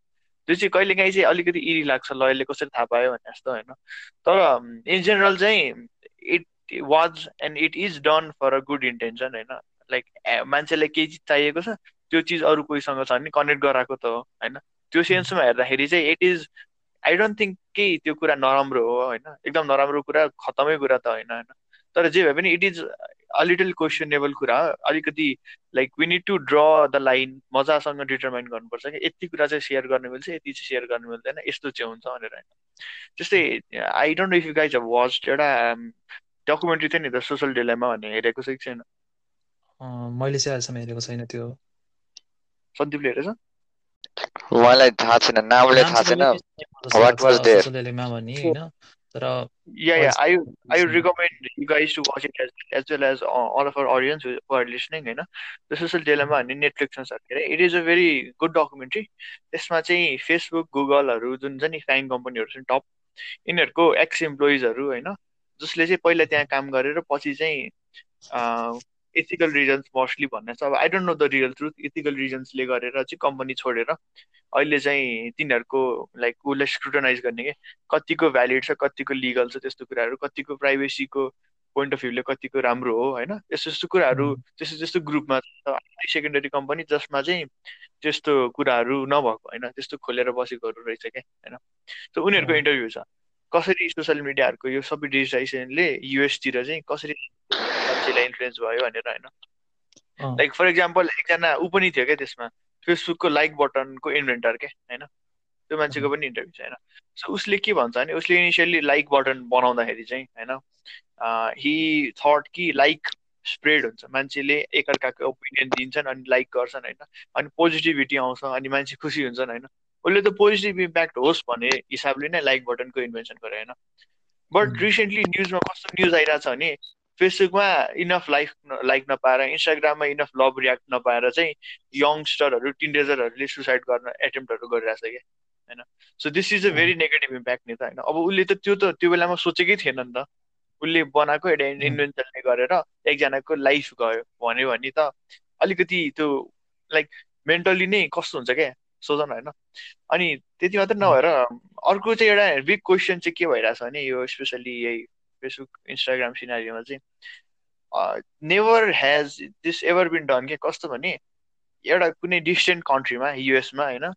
त्यो चाहिँ कहिले काहीँ चाहिँ अलिकति इरी लाग्छ ल यसले कसरी थाहा पायो भने जस्तो होइन। तर इन जेनरल चाहिँ it was and it is done for a good intention होइन। लाइक मान्छेलाई केही चिज चाहिएको छ त्यो चिज अरू कोहीसँग छ भने कनेक्ट गराएको त हो होइन। त्यो सेन्समा हेर्दाखेरि चाहिँ it is I don't think केही त्यो कुरा नराम्रो हो होइन। एकदम नराम्रो कुरा खतमै कुरा त होइन होइन। तर जे भए पनि इट इज अलिटल क्वेसनेबल कुरा अलिकति like we need to draw the line मजासँग डिटर्माइन गर्नुपर्छ कि यति कुरा चाहिँ सेयर गर्ने मिल्छ यति चाहिँ सेयर गर्ने मिल्दैन यस्तो चाहिँ हुन्छ भनेर होइन। जस्तै I don't know if you guys of watch एउटा डकुमेन्ट्री थियो नि त सोसल डिलेमा भन्ने हेरेको छ कि छैन? मैले चाहिँ अहिलेसम्म हेरेको छैन त्यो। सन्दीपले हेरेछ? मलाई थाहा छैन नामले थाहा छैन। What was their social dilemma भन्ने होइन? तर yeah yeah. i i would recommend you guys to watch it as, as well as all of our audience who are listening होइन द सोसल डेलामा भन्ने नेटफ्लिक्समा छ के अरे it is a very good documentary त्यसमा चाहिँ Facebook गुगलहरू जुन छ नि फ्याङ कम्पनीहरू छन् टप यिनीहरूको एक्स इम्प्लोइजहरू होइन जसले चाहिँ पहिला त्यहाँ काम गरेर पछि चाहिँ एथिकल रिजन्स मोस्टली भन्ने छ। अब I don't know the real truth ethical रिजन्सले गरेर चाहिँ कम्पनी छोडेर अहिले चाहिँ तिनीहरूको लाइक उसलाई स्क्रुटनाइज गर्ने के? कतिको भ्यालिड छ कतिको लिगल छ त्यस्तो कुराहरू कतिको प्राइभेसीको पोइन्ट अफ भ्यूले कतिको राम्रो हो होइन? यस्तो यस्तो कुराहरू त्यस्तो त्यस्तो ग्रुपमा छ। सेकेन्डरी कम्पनी जसमा चाहिँ त्यस्तो कुराहरू नभएको होइन? त्यस्तो खोलेर बसेकोहरू रहेछ क्या होइन? त उनीहरूको इन्टरभ्यू छ। कसरी सोसियल मिडियाहरूको यो सबै डिजिटाइजेसनले युएसतिर चाहिँ कसरी मान्छेलाई इन्फ्लुएन्स भयो भनेर होइन? लाइक फर इक्जाम्पल एकजना ऊ पनि थियो क्या त्यसमा फेसबुकको लाइक बटनको इन्भेन्टर के होइन? त्यो मान्छेको पनि इन्टरभ्यू छ होइन? सो उसले के भन्छ भने उसले इनिसियल्ली लाइक बटन बनाउँदाखेरि चाहिँ होइन हि थट कि लाइक स्प्रेड हुन्छ। मान्छेले एकअर्काको ओपिनियन दिन्छन् अनि लाइक गर्छन् होइन? अनि पोजिटिभिटी आउँछ अनि मान्छे खुसी हुन्छन् होइन? उसले त पोजिटिभ इम्प्याक्ट होस् भन्ने हिसाबले नै लाइक बटनको इन्भेन्सन गरे होइन? बट रिसेन्टली न्युजमा कस्तो न्युज आइरहेको छ भने फेसबुकमा इनफ लाइफ लाइक नपाएर इन्स्टाग्राममा इनफ लभ रियाक्ट नपाएर चाहिँ यङ्स्टरहरू टिनेजरहरूले सुसाइड गर्न एटेम्प्टहरू गरिरहेछ क्या होइन? So this is a very negative impact नि त होइन? अब उसले त त्यो त त्यो बेलामा सोचेकै थिएन नि त। उसले बनाएको एउटा इन्भेन्सनले गरेर एकजनाको लाइफ गयो भन्यो भने त अलिकति त्यो लाइक मेन्टली नै कस्तो हुन्छ क्या? सोच न होइन। अनि त्यति मात्र नभएर अर्को चाहिँ एउटा बिग क्वेसन चाहिँ के भइरहेछ भने यो स्पेसली यही फेसबुक इन्स्टाग्राम सिनारीमा चाहिँ never has this ever been done के कस्तो भने एउटा कुनै डिस्टेन्ट कन्ट्रीमा युएसमा होइन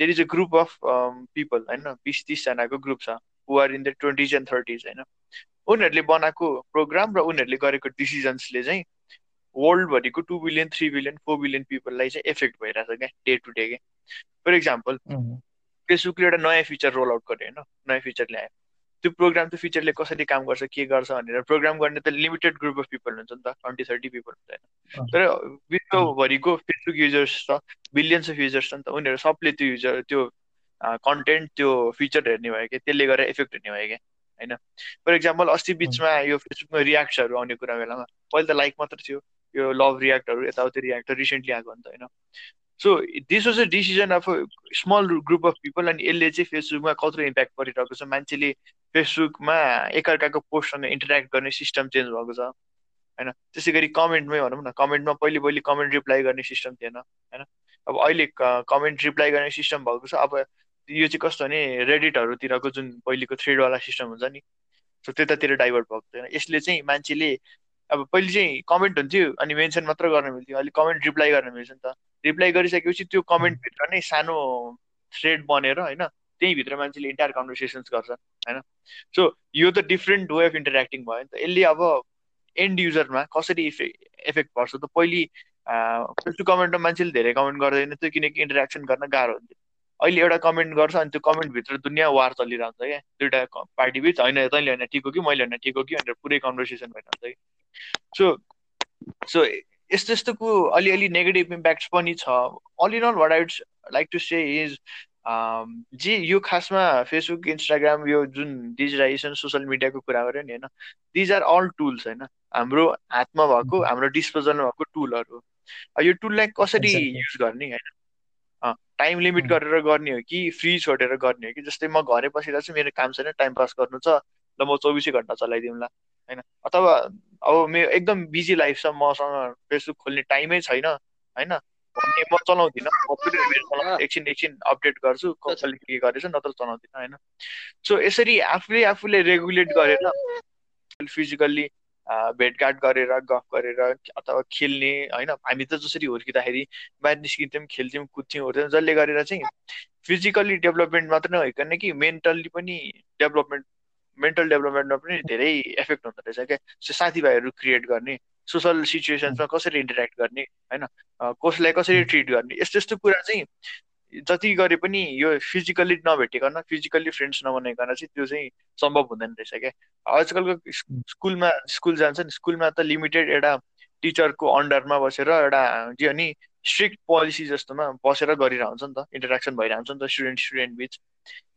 there is a group of people होइन बिस तिसजनाको ग्रुप छ who are in the twenties and thirties होइन। उनीहरूले बनाएको प्रोग्राम र उनीहरूले गरेको डिसिजन्सले चाहिँ वर्ल्डभरिको two billion three billion four billion पिपललाई चाहिँ एफेक्ट भइरहेछ क्या डे टु डे क्या फर इक्जाम्पल फेसबुकले एउटा नयाँ फिचर रोल आउट गर्यो होइन? नयाँ फिचर ल्यायो। त्यो प्रोग्राम त्यो फिचरले कसरी काम गर्छ के गर्छ भनेर प्रोग्राम गर्ने त लिमिटेड ग्रुप अफ पिपल हुन्छ नि त ट्वेन्टी थर्टी पिपल हुन्छ होइन? तर विश्वभरिको फेसबुक युजर्स छ बिलियन्स अफ युजर्स छ नि त उनीहरू सबले त्यो युजर त्यो कन्टेन्ट त्यो फिचर हेर्ने भयो कि त्यसले गरेर इफेक्ट हुने भयो क्या होइन? फर इक्जाम्पल अस्ति बिचमा यो फेसबुकमा रियाक्ट्सहरू आउने कुरा बेलामा पहिला त लाइक मात्र थियो। यो लभ रियाक्टहरू यताउति रियाक्ट रिसेन्टली आएको अन्त होइन? So this was a decision of small group of people अनि यसले चाहिँ फेसबुकमा कत्रो इम्प्याक्ट परिरहेको छ। मान्छेले फेसबुकमा एकअर्काको पोस्टसँग इन्टरेक्ट गर्ने सिस्टम चेन्ज भएको छ होइन? त्यसै गरी कमेन्टमै भनौँ न कमेन्टमा पहिले पहिले कमेन्ट रिप्लाई गर्ने सिस्टम थिएन होइन? अब अहिले कमेन्ट रिप्लाई गर्ने सिस्टम भएको छ। अब यो चाहिँ कस्तो भने रेडिटहरूतिरको जुन पहिलेको थ्रेडवाला सिस्टम हुन्छ नि सो त्यतातिर डाइभर्ट भएको छैन। यसले चाहिँ मान्छेले अब पहिले चाहिँ कमेन्ट हुन्थ्यो अनि मेन्सन मात्र गर्न मिल्थ्यो। अहिले कमेन्ट रिप्लाई गर्न मिल्छ नि त। रिप्लाई गरिसकेपछि त्यो कमेन्टभित्र नै सानो थ्रेड बनेर होइन त्यहीँभित्र मान्छेले इन्टायर कन्भर्सेसन्स गर्छन् होइन। सो यो त डिफ्रेन्ट वे अफ इन्टरेक्टिङ भयो नि त। यसले अब एन्ड युजरमा कसरी इफेक्ट इफेक्ट पर्छ त पहिली त्यो कमेन्टमा मान्छेले धेरै कमेन्ट गर्दैन थियो किनकि इन्टरेक्सन गर्न गाह्रो हुन्थ्यो। अहिले एउटा कमेन्ट गर्छ अनि त्यो कमेन्टभित्र दुनियाँ वार चलिरहन्छ क्या। दुइटा पार्टी बिच होइन तैँले होइन ठिक हो कि मैले होइन हो कि भनेर पुरै कन्भर्सेसन भइरहन्छ कि सो सो यस्तो यस्तोको अलिअलि नेगेटिभ इम्प्याक्ट्स पनि छ। All in all what I'd like to say is जे यो खासमा फेसबुक इन्स्टाग्राम यो जुन डिजिटाइजेसन सोसियल मिडियाको कुरा गऱ्यो नि होइन? दिज आर अल टुल्स होइन? हाम्रो हातमा भएको हाम्रो डिस्पोजलमा भएको टुलहरू यो टुललाई कसरी युज गर्ने होइन? टाइम लिमिट गरेर गर्ने हो कि फ्री छोडेर गर्ने हो कि? जस्तै म घरै बसिरहेको छु मेरो काम छैन टाइम पास गर्नु छ ल म चौबिसै घन्टा चलाइदिउँला। होइन? अथवा अब मेरो एकदम बिजी लाइफ छ मसँग फेसबुक खोल्ने टाइमै छैन होइन? भने म चलाउँदिनँ। एकछिन एकछिन अपडेट गर्छु कसैले के गरेछ नत्र चलाउँदिनँ होइन? सो यसरी आफूले आफूले रेगुलेट गरेर फिजिकल्ली भेटघाट गरेर गफ गरेर अथवा खेल्ने होइन? हामी त जसरी हुर्किँदाखेरि बाहिर निस्किन्थ्यौँ खेल्थ्यौँ कुद्थ्यौँ हुर्थ्यौँ जसले गरेर चाहिँ फिजिकल्ली डेभलपमेन्ट मात्र नभइकन कि मेन्टल्ली पनि डेभलपमेन्ट मेन्टल डेभलपमेन्टमा पनि धेरै इफेक्ट हुँदो रहेछ क्या। साथीभाइहरू क्रिएट गर्ने सोसल सिचुएसन्समा कसरी इन्टरेक्ट गर्ने होइन? कसलाई कसरी ट्रिट गर्ने यस्तो यस्तो कुरा चाहिँ जति गरे पनि यो फिजिकल्ली नभेटिकन फिजिकल्ली फ्रेन्ड्स नबनाइकन चाहिँ त्यो चाहिँ सम्भव हुँदैन रहेछ क्या। आजकलको स्कुलमा स्कुल जान्छ नि स्कुलमा त लिमिटेड एउटा टिचरको अन्डरमा बसेर एउटा जे नि स्ट्रिक्ट पोलिसी जस्तोमा बसेर गरिरहन्छ नि त इन्टरेक्सन भइरहन्छ नि त स्टुडेन्ट स्टुडेन्ट बिच।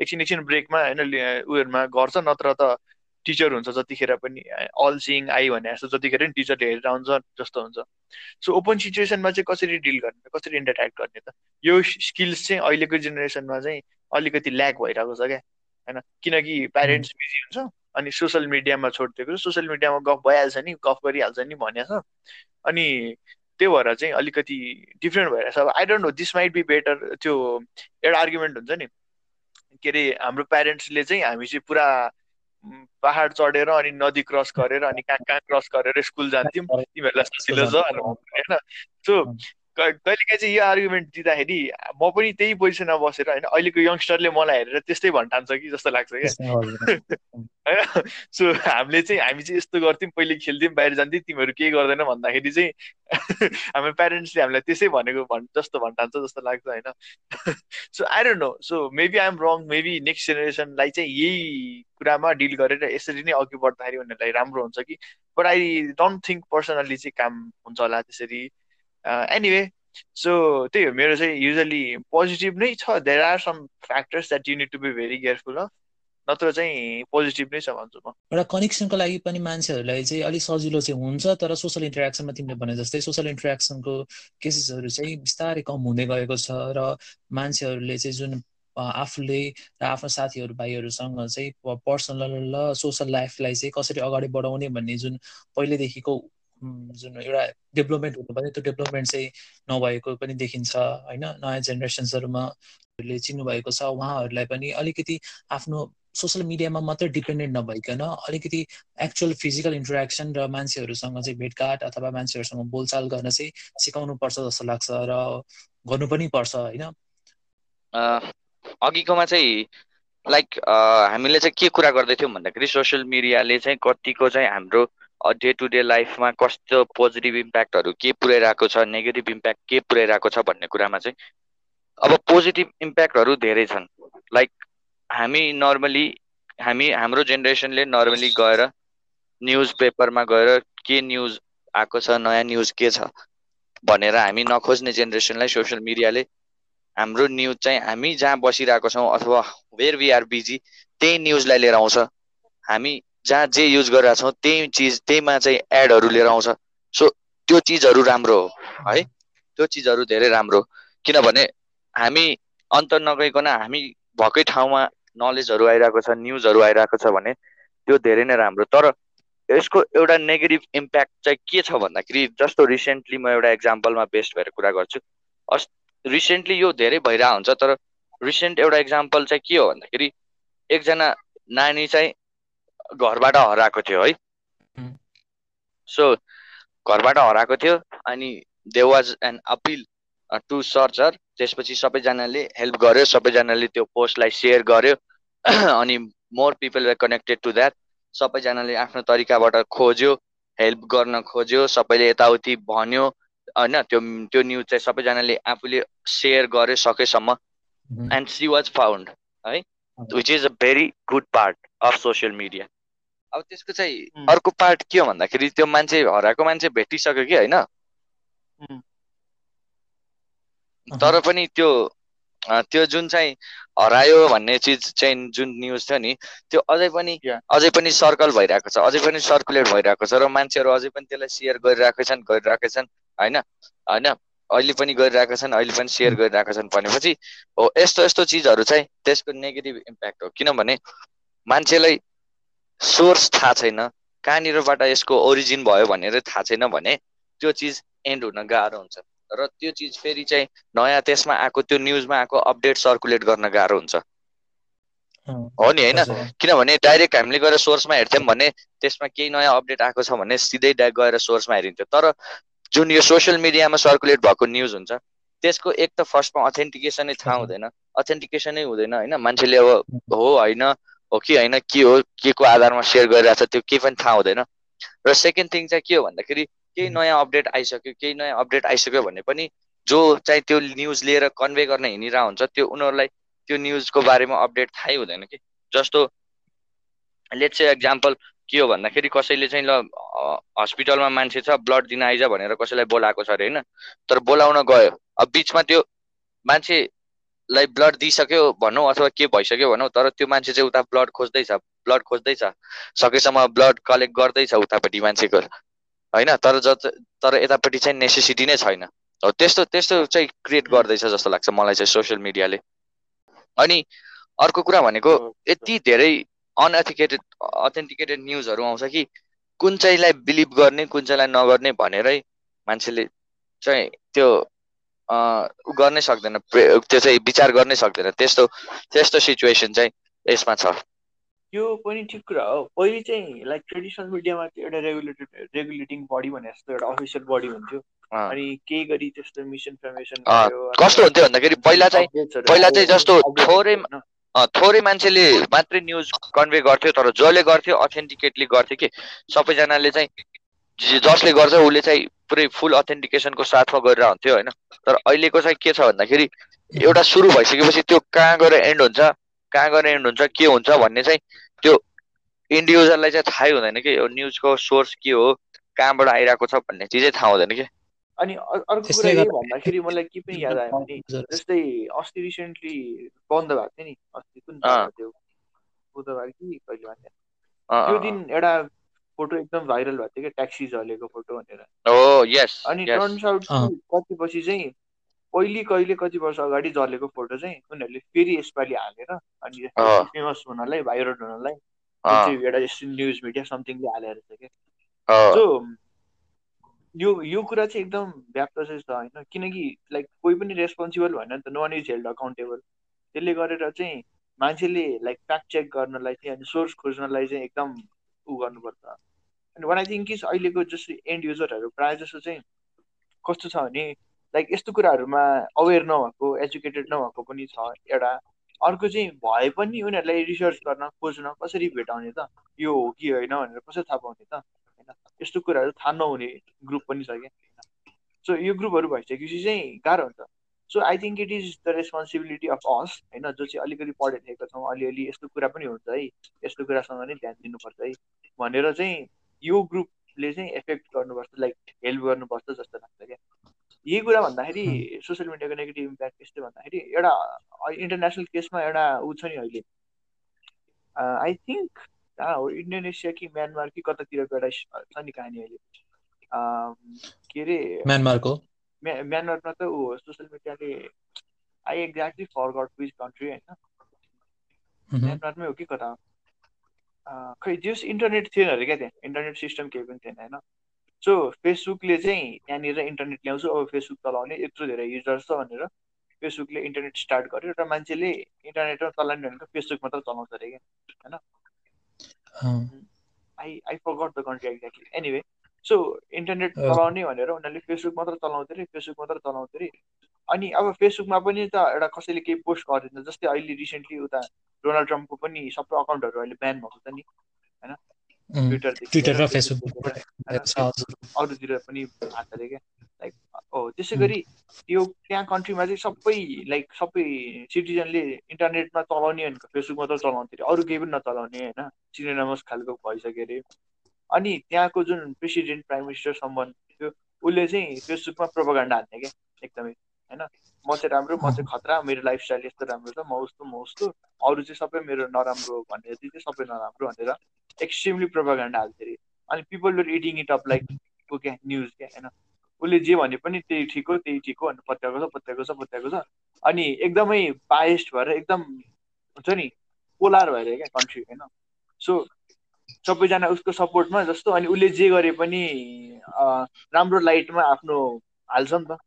एकछिन एकछिन ब्रेकमा होइन उयोहरूमा गर्छ नत्र त टिचर हुन्छ जतिखेर पनि अल सिङ आई भने जस्तो जतिखेर पनि टिचरले हेरेर आउँछ जस्तो हुन्छ। सो ओपन सिचुएसनमा चाहिँ कसरी डिल गर्ने कसरी इन्टरेक्ट गर्ने त? यो स्किल्स चाहिँ अहिलेको जेनेरेसनमा चाहिँ अलिकति ल्याक भइरहेको छ क्या होइन? किनकि प्यारेन्ट्स बिजी हुन्छ अनि सोसियल मिडियामा छोडिदिएको सोसियल मिडियामा गफ भइहाल्छ नि गफ गरिहाल्छ नि भनेको छ अनि त्यो भएर चाहिँ अलिकति डिफ्रेन्ट भइरहेछ अब I don't know this might be better त्यो एउटा आर्गुमेन्ट हुन्छ नि। के अरे हाम्रो प्यारेन्ट्सले चाहिँ हामी चाहिँ पुरा पहाड चढेर अनि नदी क्रस गरेर अनि कहाँ कहाँ क्रस गरेर स्कुल जान्थ्यौँ। तिमीहरूलाई सजिलो छ होइन। सो कहिलेकाहीँ चाहिँ यो आर्गुमेन्ट दिँदाखेरि म पनि त्यही पोजिसनमा बसेर होइन अहिलेको यङ्स्टरले मलाई हेरेर त्यस्तै भन्ठान्छ कि जस्तो लाग्छ क्या। होइन? सो हामीले चाहिँ हामी चाहिँ यस्तो गर्थ्यौँ पहिले खेल्थ्यौँ बाहिर जान्थ्यौँ तिमीहरू केही गर्दैन भन्दाखेरि चाहिँ हाम्रो प्यारेन्ट्सले हामीलाई त्यसै भनेको भन् जस्तो भन्ठान्छ जस्तो लाग्छ होइन। So I don't know so maybe I'm wrong maybe next जेनेरेसनलाई चाहिँ यही कुरामा डिल गरेर यसरी नै अघि बढ्दाखेरि उनीहरूलाई राम्रो हुन्छ कि। But I don't think personally चाहिँ काम हुन्छ होला त्यसरी। एनिवे सो त्यही हो मेरो चाहिँ युजली पोजिटिभ नै छ. There are some factors that you need to be very careful of नत्र चाहिँ पोजिटिभ नै छ भन्छु म। एउटा कनेक्सनको लागि पनि मान्छेहरूलाई चाहिँ अलिक सजिलो चाहिँ हुन्छ तर सोसल इन्टरेक्सनमा तिमीले भने जस्तै सोसल इन्टरेक्सनको केसेसहरू चाहिँ बिस्तारै कम हुँदै गएको छ र मान्छेहरूले चाहिँ जुन आफूले र आफ्नो साथीहरू भाइहरूसँग चाहिँ पर्सनल र सोसल लाइफलाई चाहिँ कसरी अगाडि बढाउने भन्ने जुन पहिलेदेखिको जुन एउटा डेभलपमेन्ट हुनुपर्ने त्यो डेभलपमेन्ट चाहिँ नभएको पनि देखिन्छ होइन? नयाँ जेनेरेसन्सहरूमा चिन्नु भएको छ उहाँहरूलाई पनि अलिकति आफ्नो सोसियल मिडियामा मात्रै डिपेन्डेन्ट नभइकन अलिकति एक्चुअल फिजिकल इन्टरेक्सन र मान्छेहरूसँग चाहिँ भेटघाट अथवा मान्छेहरूसँग बोलचाल गर्न चाहिँ सिकाउनु पर्छ जस्तो लाग्छ र गर्नु पनि पर्छ होइन? अघिकोमा चाहिँ लाइक हामीले चाहिँ के कुरा गर्दैथ्यौँ भन्दाखेरि सोसियल मिडियाले चाहिँ कतिको चाहिँ हाम्रो डे टु डे लाइफमा कस्तो पोजिटिभ इम्प्याक्टहरू के पुऱ्याइरहेको छ नेगेटिभ इम्प्याक्ट के पुऱ्याइरहेको छ भन्ने कुरामा चाहिँ अब पोजिटिभ इम्प्याक्टहरू धेरै छन्। लाइक हामी नर्मली हामी हाम्रो जेनेरेसनले नर्मली गएर न्युज पेपरमा गएर के न्युज आएको छ नयाँ न्युज के छ भनेर हामी नखोज्ने जेनेरेसनलाई सोसियल मिडियाले हाम्रो न्युज चाहिँ हामी जहाँ बसिरहेको छौँ अथवा वेयर वी आर बिजी त्यही न्युजलाई लिएर आउँछ। हामी जहाँ जे युज गरिरहेको छौँ त्यही चिज त्यहीमा चाहिँ एडहरू लिएर आउँछ। सो त्यो चिजहरू राम्रो हो है? त्यो चिजहरू धेरै राम्रो किनभने हामी अन्त नगइकन हामी भएकै ठाउँमा नलेजहरू आइरहेको छ न्युजहरू आइरहेको छ भने त्यो धेरै नै राम्रो। तर यसको एउटा नेगेटिभ इम्प्याक्ट चाहिँ के छ भन्दाखेरि जस्तो रिसेन्टली म एउटा एक्जाम्पलमा बेस्ट भएर कुरा गर्छु। अस् रिसेन्टली यो धेरै भइरहेको हुन्छ तर रिसेन्ट एउटा इक्जाम्पल चाहिँ के हो भन्दाखेरि एकजना नानी चाहिँ घरबाट हराएको थियो है। सो घरबाट हराएको थियो अनि they was an appeal to search her त्यसपछि सबैजनाले हेल्प गर्यो सबैजनाले त्यो पोस्टलाई सेयर गर्यो। अनि more people were connected to that सबैजनाले आफ्नो तरिकाबाट खोज्यो हेल्प गर्न खोज्यो सबैले यताउति भन्यो। होइन त्यो त्यो न्युज चाहिँ सबैजनाले आफूले सेयर गर्यो सकेसम्म। एन्ड सी वाज फाउन्ड है। Which is a very good part of social media अब त्यसको चाहिँ अर्को पार्ट के हो भन्दाखेरि त्यो मान्छे हराएको मान्छे भेटिसक्यो कि होइन? तर पनि त्यो त्यो जुन चाहिँ हरायो भन्ने चिज चाहिँ जुन न्युज थियो नि त्यो अझै पनि अझै पनि सर्कल भइरहेको छ अझै पनि सर्कुलेट भइरहेको छ र मान्छेहरू अझै पनि त्यसलाई सेयर गरिरहेकै छन् गरिरहेकै छन् होइन? होइन? अहिले पनि गरिरहेका छन् अहिले पनि सेयर गरिरहेका छन् भनेपछि हो यस्तो यस्तो चिजहरू चाहिँ त्यसको नेगेटिभ इम्प्याक्ट हो। किनभने मान्छेलाई सोर्स थाहा छैन। कहाँनिरबाट यसको ओरिजिन भयो भनेर थाहा छैन भने त्यो चिज एन्ड हुन गाह्रो हुन्छ। र त्यो चिज फेरि चाहिँ नयाँ त्यसमा आएको त्यो न्युजमा आएको अपडेट सर्कुलेट गर्न गाह्रो हुन्छ। हो नि होइन? किनभने डाइरेक्ट हामीले गएर सोर्समा हेर्थ्यौँ भने त्यसमा केही नयाँ अपडेट आएको छ भने सिधै गएर सोर्समा हेरिन्थ्यो। तर जुन यो सोसियल मिडियामा सर्कुलेट भएको न्युज हुन्छ त्यसको एक त फर्स्टमा अथेन्टिकेसनै थाहा हुँदैन। अथेन्टिकेसनै हुँदैन होइन। मान्छेले अब हो होइन हो कि होइन? के हो? के को आधारमा सेयर गरिरहेको छ त्यो केही पनि थाहा हुँदैन। र सेकेन्ड थिङ चाहिँ के हो भन्दाखेरि केही नयाँ अपडेट आइसक्यो केही नयाँ अपडेट आइसक्यो भने पनि जो चाहिँ त्यो न्युज लिएर कन्भे गर्न हिँडिरहेको हुन्छ त्यो उनीहरूलाई त्यो न्युजको बारेमा अपडेट थाहै हुँदैन कि। जस्तो लेट चाहिँ एक्जाम्पल के हो भन्दाखेरि कसैले चाहिँ ल हस्पिटलमा मान्छे छ ब्लड दिन आइज भनेर कसैलाई बोलाएको छ अरे होइन? तर बोलाउन गयो। अब बिचमा त्यो मान्छेलाई ब्लड दिइसक्यो भनौँ अथवा के भइसक्यो भनौँ तर त्यो मान्छे चाहिँ उता ब्लड खोज्दैछ ब्लड खोज्दैछ। सकेसम्म ब्लड कलेक्ट गर्दैछ उतापट्टि मान्छेको होइन? तर ज तर यतापट्टि चाहिँ नेसेसिटी नै छैन। हो त्यस्तो त्यस्तो चाहिँ क्रिएट गर्दैछ जस्तो लाग्छ मलाई चाहिँ सोसियल मिडियाले अनि अर्को कुरा भनेको यति धेरै अनएथिकेटेड अथेन्टिकेटेड न्युजहरू आउँछ कि कुन चाहिँलाई बिलिभ गर्ने कुन चाहिँलाई नगर्ने भनेरै मान्छेले चाहिँ त्यो गर्नै सक्दैन। त्यो चाहिँ विचार गर्नै सक्दैन। त्यस्तो त्यस्तो सिचुएसन चाहिँ यसमा छ। यो पनि ठिक कुरा हो। पहिले चाहिँ लाइक ट्रेडिसनल मिडियामा एउटा रेगुलेटेड रेगुलेटिङ बडी भने जस्तो एउटा अफिसियल बडी हुन्थ्यो। अनि केही गरी त्यस्तो मिसइन्फर्मेसन कस्तो हुन्थ्यो भन्दाखेरि पहिला चाहिँ पहिला चाहिँ जस्तो थोरै थोरै मान्छेले मात्रै न्युज कन्भे गर्थ्यो तर जसले गर्थ्यो अथेन्टिकेटली गर्थ्यो कि सबैजनाले चाहिँ जसले गर्छ उसले चाहिँ पुरै फुल अथेन्टिकेसनको साथमा गरेर हुन्थ्यो होइन? तर अहिलेको चाहिँ के छ भन्दाखेरि एउटा सुरु भइसकेपछि त्यो कहाँ गएर एन्ड हुन्छ कहाँ गएर एन्ड हुन्छ के हुन्छ भन्ने चाहिँ त्यो इन्डिभिजुअललाई चाहिँ थाहै हुँदैन कि। यो न्युजको सोर्स के हो कहाँबाट आइरहेको छ भन्ने चिजै थाहा हुँदैन कि। अनि अर्को कुरा के भन्दाखेरि मलाई के पनि याद आयो भने जस्तै अस्ति रिसेन्टली बन्द भएको थियो नि अस्ति कुन त्यो बुधबार कि कहिले भन्ने? त्यो दिन एउटा फोटो एकदम भाइरल भएको थियो क्या ट्याक्सी झलेको फोटो भनेर। अनि टर्न्स आउट कति पछि चाहिँ पहिले कहिले कति वर्ष अगाडि झलेको फोटो चाहिँ उनीहरूले फेरि यसपालि हालेर अनि फेमस हुनलाई भाइरल हुनलाई एउटा न्युज मिडिया समथिङले हालेर रहेछ क्या। सो यो यो कुरा चाहिँ एकदम व्याप्त चाहिँ छ होइन किनकि लाइक कोही पनि रेस्पोन्सिबल भएन नि त no one is held accountable त्यसले गरेर चाहिँ मान्छेले लाइक फ्याक्ट चेक गर्नलाई चाहिँ अनि सोर्स खोज्नलाई चाहिँ एकदम उ गर्नुपर्छ। अनि वान आई थिङ्क इज अहिलेको जस्तो एन्ड युजरहरू प्रायः जस्तो चाहिँ कस्तो छ भने लाइक यस्तो कुराहरूमा अवेर नभएको एजुकेटेड नभएको पनि छ एउटा। अर्को चाहिँ भए पनि उनीहरूलाई रिसर्च गर्न खोज्न कसरी भेटाउने त? यो हो कि होइन भनेर कसरी थाहा पाउने त? यस्तो कुराहरू थाहा नहुने ग्रुप पनि छ क्या सो यो ग्रुपहरू भइसकेपछि चाहिँ गाह्रो हुन्छ। So I think it is the responsibility of us होइन जो चाहिँ अलिकति पढे लेखेका छौँ अलिअलि यस्तो कुरा पनि हुन्छ है। यस्तो कुरासँग नै ध्यान दिनुपर्छ है। भनेर चाहिँ यो ग्रुपले चाहिँ एफेक्ट गर्नुपर्छ लाइक हेल्प गर्नुपर्छ जस्तो लाग्छ क्या। यही कुरा भन्दाखेरि सोसियल मिडियाको नेगेटिभ इम्प्याक्ट यस्तै भन्दाखेरि एउटा इन्टरनेसनल केसमा एउटा ऊ छ नि अहिले। आई थिङ्क कहाँ हो इन्डोनेसिया कि म्यानमार कि कतातिरको एउटा छ नि कहानी अहिले। के अरे? म्यानमारको म्यानमारमा त ऊ सोसियल मिडियाले I exactly forgot which country होइन म्यानमारमै हो कि कता खै जस इन्टरनेट थिएन अरे क्या त्यहाँ इन्टरनेट सिस्टम केही पनि थिएन होइन सो फेसबुकले चाहिँ त्यहाँनिर इन्टरनेट ल्याउँछु अब फेसबुक चलाउने यत्रो धेरै युजर्स छ भनेर फेसबुकले इन्टरनेट स्टार्ट गर्यो र मान्छेले इन्टरनेटमा चलाउने भनेको फेसबुक मात्र चलाउँछ अरे क्या होइन I I forgot the country exactly anyway so internet चलाउने भनेर उनीहरूले फेसबुक मात्र चलाउँथ्यो अरे फेसबुक मात्र चलाउँथ्यो अरे अनि अब फेसबुकमा पनि त एउटा कसैले केही पोस्ट गर्दैन जस्तै अहिले रिसेन्टली उता डोनाल्ड ट्रम्पको पनि सबै अकाउन्टहरू अहिले ब्यान भएको छ नि होइन? ट्विटर र फेसबुक अरूतिर पनि भएको अरे क्या लाइक हो त्यसै गरी त्यो त्यहाँ कन्ट्रीमा चाहिँ सबै लाइक सबै सिटिजनले इन्टरनेटमा चलाउने फेसबुक मात्र चलाउँथ्यो अरे अरू केही पनि नचलाउने होइन? सिनेनमस खालको भइसक्यो अरे। अनि त्यहाँको जुन प्रेसिडेन्ट प्राइम मिनिस्टर सम्बन्ध थियो उसले चाहिँ फेसबुकमा प्रोपागान्डा हान्ने क्या एकदमै होइन? म चाहिँ राम्रो म चाहिँ खतरा मेरो लाइफस्टाइल यस्तो राम्रो छ म उस्तो म उस्तो अरू चाहिँ सबै मेरो नराम्रो भनेर चाहिँ सबै नराम्रो भनेर एक्सट्रिमली प्रोपागान्डा हाल्थ्यो अरे अनि पिपल डोर इटिङ इट अप लाइक को क्या न्युज क्या होइन? उसले जे भने पनि त्यही ठिक हो त्यही ठिक हो अनि पत्याएको छ पत्याएको छ पत्याएको छ। अनि एकदमै बाइस्ट भएर एकदम हुन्छ नि पोलार भएर क्या कन्ट्री होइन? सो सबैजना उसको सपोर्टमा जस्तो अनि उसले जे गरे पनि राम्रो लाइटमा आफ्नो हाल्छ नि त।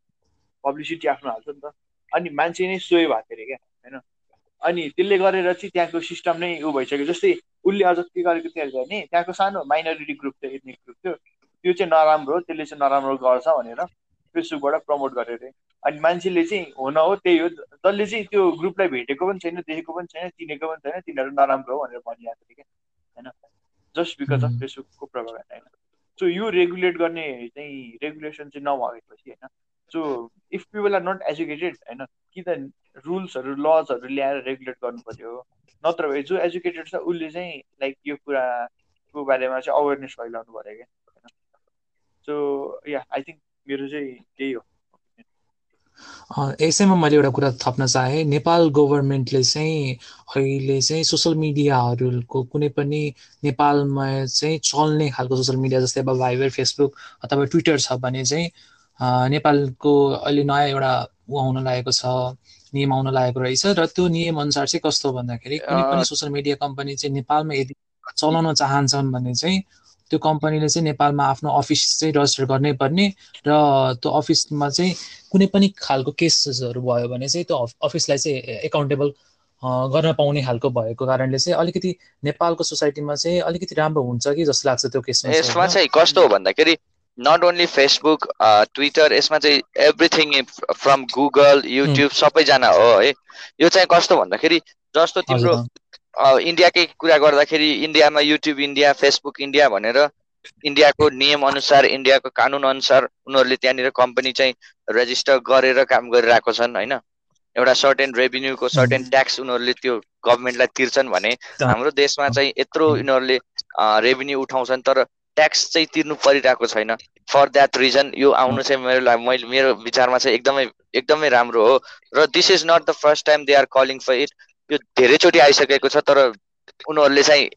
पब्लिसिटी आफ्नो हाल्छ नि त। अनि मान्छे नै सोही भएको अरे क्या होइन? अनि त्यसले गरेर चाहिँ त्यहाँको सिस्टम नै ऊ भइसक्यो। जस्तै उसले अझ के गरेको थियो भने त्यहाँको सानो माइनोरिटी ग्रुप थियो एथनिक ग्रुप थियो। त्यो चाहिँ नराम्रो हो त्यसले चाहिँ नराम्रो गर्छ भनेर फेसबुकबाट प्रमोट गरेर अरे अनि मान्छेले चाहिँ हो न हो त्यही हो। जसले चाहिँ त्यो ग्रुपलाई भेटेको पनि छैन देखेको पनि छैन चिनेको पनि छैन तिनीहरू नराम्रो हो भनेर भनिरहेको थियो क्या होइन? जस्ट बिकज अफ फेसबुकको प्रभाव होइन? सो यो रेगुलेट गर्ने चाहिँ रेगुलेसन चाहिँ नभएपछि होइन? So if people are not educated होइन? कि त रुल्सहरू लजहरू ल्याएर रेगुलेट गर्नु पर्यो नत्र भए जो एजुकेटेड छ उसले चाहिँ लाइक यो कुराको बारेमा चाहिँ अवेरनेस फैलाउनु पऱ्यो क्या होइन? सो या आई थिङ्क मेरो चाहिँ त्यही हो। यसैमा मैले एउटा कुरा थप्न चाहेँ। नेपाल गभर्मेन्टले चाहिँ अहिले चाहिँ सोसियल मिडियाहरूको कुनै पनि नेपालमा चाहिँ चल्ने खालको सोसियल मिडिया जस्तै अब भाइबर फेसबुक अथवा ट्विटर छ भने चाहिँ नेपालको अहिले नयाँ एउटा ऊ आउन लागेको छ नियम आउन लागेको रहेछ र त्यो नियम अनुसार चाहिँ कस्तो भन्दाखेरि कुनै पनि सोसियल मिडिया कम्पनी चाहिँ नेपालमा यदि चलाउन चाहन्छन् भने चाहिँ त्यो कम्पनीले चाहिँ नेपालमा आफ्नो अफिस चाहिँ रजिस्टर गर्नै पर्ने र त्यो अफिसमा चाहिँ कुनै पनि खालको केसेसहरू भयो भने चाहिँ त्यो अफिसलाई चाहिँ एकाउन्टेबल गर्न पाउने खालको भएको कारणले चाहिँ अलिकति नेपालको सोसाइटीमा चाहिँ अलिकति राम्रो हुन्छ कि जस्तो लाग्छ त्यो केसमा यसमा चाहिँ कस्तो हो भन्दाखेरि नट ओन्ली फेसबुक ट्विटर यसमा चाहिँ एभ्रिथिङ फ्रम गुगल युट्युब सबैजना हो है। यो चाहिँ कस्तो भन्दाखेरि जस्तो तिम्रो इन्डियाकै कुरा गर्दाखेरि इन्डियामा युट्युब इन्डिया फेसबुक इन्डिया भनेर इन्डियाको नियम अनुसार इन्डियाको कानुन अनुसार उनीहरूले त्यहाँनिर कम्पनी चाहिँ रेजिस्टर गरेर काम गरिरहेको छन् होइन? एउटा सर्टेन रेभिन्यूको सर्टेन ट्याक्स उनीहरूले त्यो गभर्मेन्टलाई तिर्छन् भने हाम्रो देशमा चाहिँ यत्रो यिनीहरूले रेभिन्यू उठाउँछन् तर ट्याक्स चाहिँ तिर्नु परिरहेको छैन। फर द्याट रिजन यो आउनु चाहिँ मेरो मैले मेरो विचारमा चाहिँ एकदमै एकदमै राम्रो हो। र this is not the first time they are calling for it यो धेरैचोटि आइसकेको छ तर उनीहरूले चाहिँ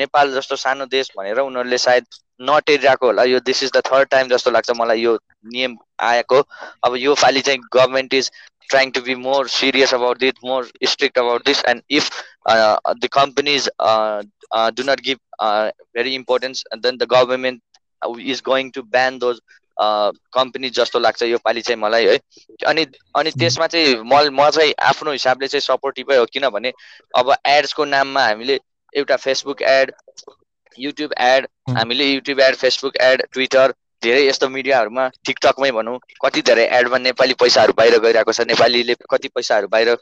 नेपाल जस्तो सानो देश भनेर उनीहरूले सायद नटेरिरहेको होला यो this is the third time जस्तो लाग्छ मलाई यो नियम आएको अब यो पालि चाहिँ government is trying to be more serious about it, more strict about this. And if uh, the companies uh, uh, do not give very importance, then the government is going to ban those company जस्तो लाग्छ यो पालि चाहिँ मलाई है। अनि अनि त्यसमा चाहिँ म म चाहिँ आफ्नो हिसाबले चाहिँ सपोर्टिभै हो किनभने अब एड्सको नाममा हामीले एउटा फेसबुक एड युट्युब एड हामीले YouTube ad Facebook ad Twitter धेरै यस्तो मिडियाहरूमा टिकटकमै भनौँ। कति धेरै एडमा नेपाली पैसाहरू बाहिर गइरहेको छ नेपालीले कति पैसाहरू बाहिर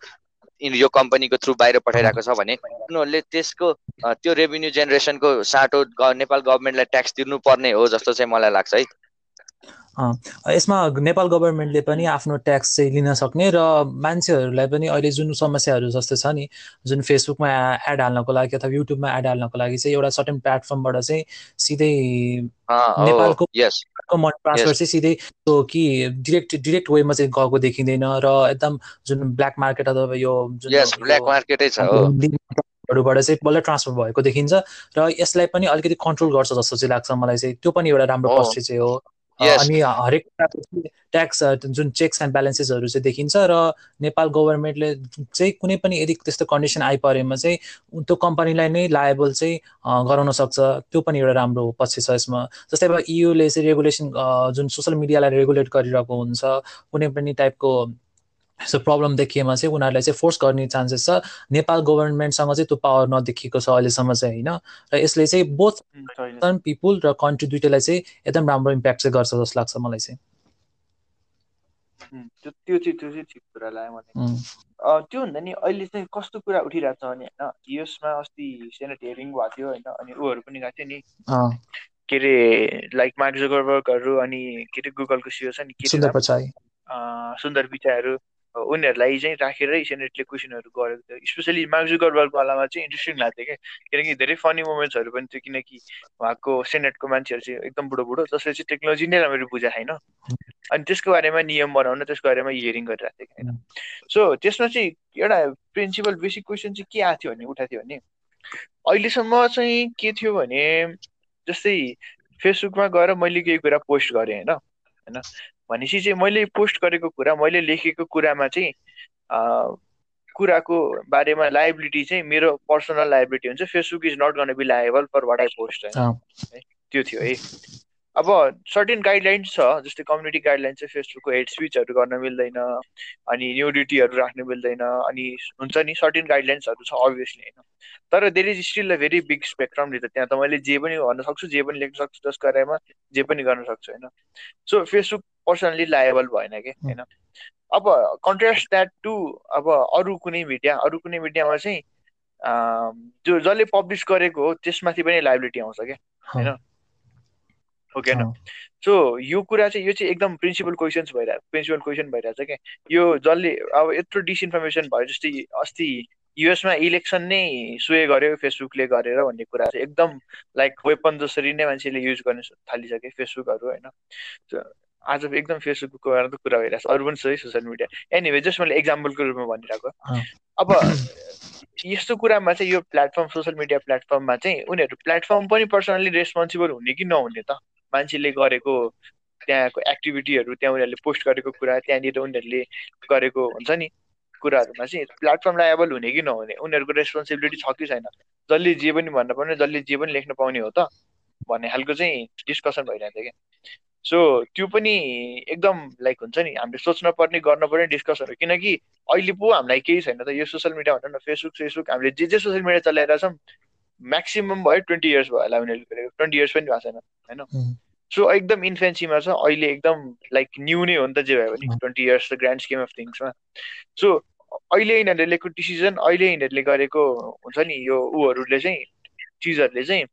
यो कम्पनीको थ्रु बाहिर पठाइरहेको छ भने उनीहरूले त्यसको त्यो रेभिन्यू जेनेरेसनको साटो नेपाल गभर्मेन्टलाई ट्याक्स तिर्नुपर्ने हो जस्तो चाहिँ मलाई लाग्छ है। यसमा नेपाल गभर्मेन्टले पनि आफ्नो ट्याक्स चाहिँ लिन सक्ने र मान्छेहरूलाई पनि अहिले जुन समस्याहरू जस्तो छ नि जुन फेसबुकमा एड हाल्नको लागि अथवा युट्युबमा एड हाल्नको लागि चाहिँ एउटा सर्टेन प्लेटफर्मबाट चाहिँ सिधै नेपालको मनी ट्रान्सफर चाहिँ सिधै त्यो कि डिरेक्ट डिरेक्ट वेमा चाहिँ गएको देखिँदैन र एकदम जुन ब्ल्याक मार्केट अथवा यो जुन ब्ल्याक मार्केटै छ हरूबाट चाहिँ बल्ल ट्रान्सफर भएको देखिन्छ र यसलाई पनि अलिकति कन्ट्रोल गर्छ जस्तो चाहिँ लाग्छ मलाई चाहिँ। त्यो पनि एउटा राम्रो पक्ष चाहिँ हो। अनि हरेक ट्याक्स जुन चेक्स एन्ड ब्यालेन्सेसहरू चाहिँ देखिन्छ र नेपाल गभर्मेन्टले चाहिँ कुनै पनि यदि त्यस्तो कन्डिसन आइपरेमा चाहिँ त्यो कम्पनीलाई नै लाएबल चाहिँ गराउन सक्छ। त्यो पनि एउटा राम्रो पक्ष छ यसमा। जस्तै अब इयुले चाहिँ रेगुलेसन जुन सोसियल मिडियालाई रेगुलेट गरिरहेको हुन्छ कुनै पनि टाइपको यस्तो प्रब्लम देखिएमा चाहिँ उनीहरूलाई चाहिँ फोर्स गर्ने चान्सेस छ। नेपाल गभर्मेन्टसँग चाहिँ त्यो पावर नदेखिएको छ अहिलेसम्म चाहिँ होइन? र यसले चाहिँ बोथ पिपुल र कन्ट्री दुइटैलाई चाहिँ एकदम राम्रो इम्प्याक्ट चाहिँ गर्छ जस्तो लाग्छ मलाई चाहिँ। त्यो त्यो चाहिँ त्यो चाहिँ ठिक कुरा लाग्यो मलाई। त्यो भन्दा नि अहिले चाहिँ कस्तो कुरा उठिरहेको छ भने होइन? यसमा अस्ति सेनेट हेरिङ भएको थियो होइन? अनि ऊहरू पनि गएको थियो नि। के अरे लाइक मार्क जुगरबर्गहरू अनि के अरे गुगलको सिओ छ नि के सुन्दर पिचाहरू उनीहरूलाई चाहिँ राखेरै सेनेटले क्वेसनहरू गरेको थियो। स्पेसली वालामा चाहिँ इन्ट्रेस्टिङ लाग्थ्यो क्या। किनकि धेरै फनी मोमेन्ट्सहरू पनि थियो किनकि उहाँको सेनेटको मान्छेहरू चाहिँ एकदम बुढो बुढो जसले चाहिँ टेक्नोलोजी नै राम्ररी बुझाएको छैन। अनि त्यसको बारेमा नियम बनाउन त्यसको बारेमा हियरिङ गरिरहेको थियो होइन। सो त्यसमा चाहिँ एउटा प्रिन्सिपल बेसिक क्वेसन चाहिँ के आएको थियो भने उठाएको थियो भने अहिलेसम्म चाहिँ के थियो भने जस्तै फेसबुकमा गएर मैले केही कुरा पोस्ट गरेँ होइन होइन। भनेपछि चाहिँ मैले पोस्ट गरेको कुरा मैले लेखेको कुरामा चाहिँ कुराको बारेमा लाइबिलिटी चाहिँ मेरो पर्सनल लाइबिलिटी हुन्छ। Facebook is not gonna be liable for what I post है त्यो थियो है। अब सर्टेन गाइडलाइन्स छ जस्तै कम्युनिटी गाइडलाइन चाहिँ फेसबुकको हेड स्पिचहरू गर्न मिल्दैन अनि न्युडिटीहरू राख्नु मिल्दैन अनि हुन्छ नि सर्टेन गाइडलाइन्सहरू छ अभियसली होइन। तर there is still a very big spectrum नि त त्यहाँ त मैले जे पनि भन्न सक्छु जे पनि लेख्न सक्छु जसको बारेमा जे पनि गर्न सक्छु होइन। सो फेसबुक पर्सनली लाएबल भएन कि होइन। अब कन्ट्रास्ट द्याट टु अब अरू कुनै मिडिया अरू कुनै मिडियामा चाहिँ जो जसले पब्लिस गरेको हो त्यसमाथि पनि लाइबिलिटी आउँछ क्या होइन। हो कि सो यो कुरा चाहिँ यो चाहिँ एकदम प्रिन्सिपल क्वेसन्स भइरहेको प्रिन्सिपल क्वेसन भइरहेछ क्या। यो जसले अब यत्रो डिसइन्फर्मेसन भयो जस्तै अस्ति युएसमा इलेक्सन नै सुए गर्यो फेसबुकले गरेर भन्ने कुरा चाहिँ एकदम लाइक वेपन जसरी नै मान्छेले युज गर्न थालिसके फेसबुकहरू होइन। आज एकदम फेसबुकको बारेमा त कुरा भइरहेको छ अरू पनि छ है सोसियल मिडिया एनिवे जस्ट मैले एक्जाम्पलको रूपमा भनिरहेको। अब यस्तो कुरामा चाहिँ यो प्लेटफर्म सोसियल मिडिया प्लेटफर्ममा चाहिँ उनीहरू प्लेटफर्म पनि पर्सनली रेस्पोन्सिबल हुने कि नहुने त? मान्छेले गरेको त्यहाँको एक्टिभिटीहरू त्यहाँ उनीहरूले पोस्ट गरेको कुरा त्यहाँनिर उनीहरूले गरेको हुन्छ नि कुराहरूमा चाहिँ प्लेटफर्म लाएबल हुने कि नहुने? उनीहरूको रेस्पोन्सिबिलिटी छ कि छैन? जसले जे पनि भन्न पाउने जसले जे पनि लेख्न पाउने हो त भन्ने खालको चाहिँ डिस्कसन भइरहेको क्या। सो त्यो पनि एकदम लाइक हुन्छ नि हामीले सोच्न पर्ने गर्न पर्ने डिस्कसहरू किनकि अहिले पो हामीलाई केही छैन त यो सोसियल मिडिया भनौँ न फेसबुक फेसबुक हामीले जे जे सोसियल मिडिया चलाइरहेछौँ म्याक्सिमम् भयो ट्वेन्टी इयर्स भयो होला उनीहरूले गरेको ट्वेन्टी इयर्स पनि भएको छैन होइन? सो एकदम इन्फेन्सीमा छ अहिले एकदम लाइक न्यू नै हो नि त जे भयो भने twenty years the grand scheme of थिङ्समा so अहिले यिनीहरूले लिएको डिसिजन अहिले यिनीहरूले गरेको हुन्छ नि यो ऊहरूले चाहिँ चिजहरूले चाहिँ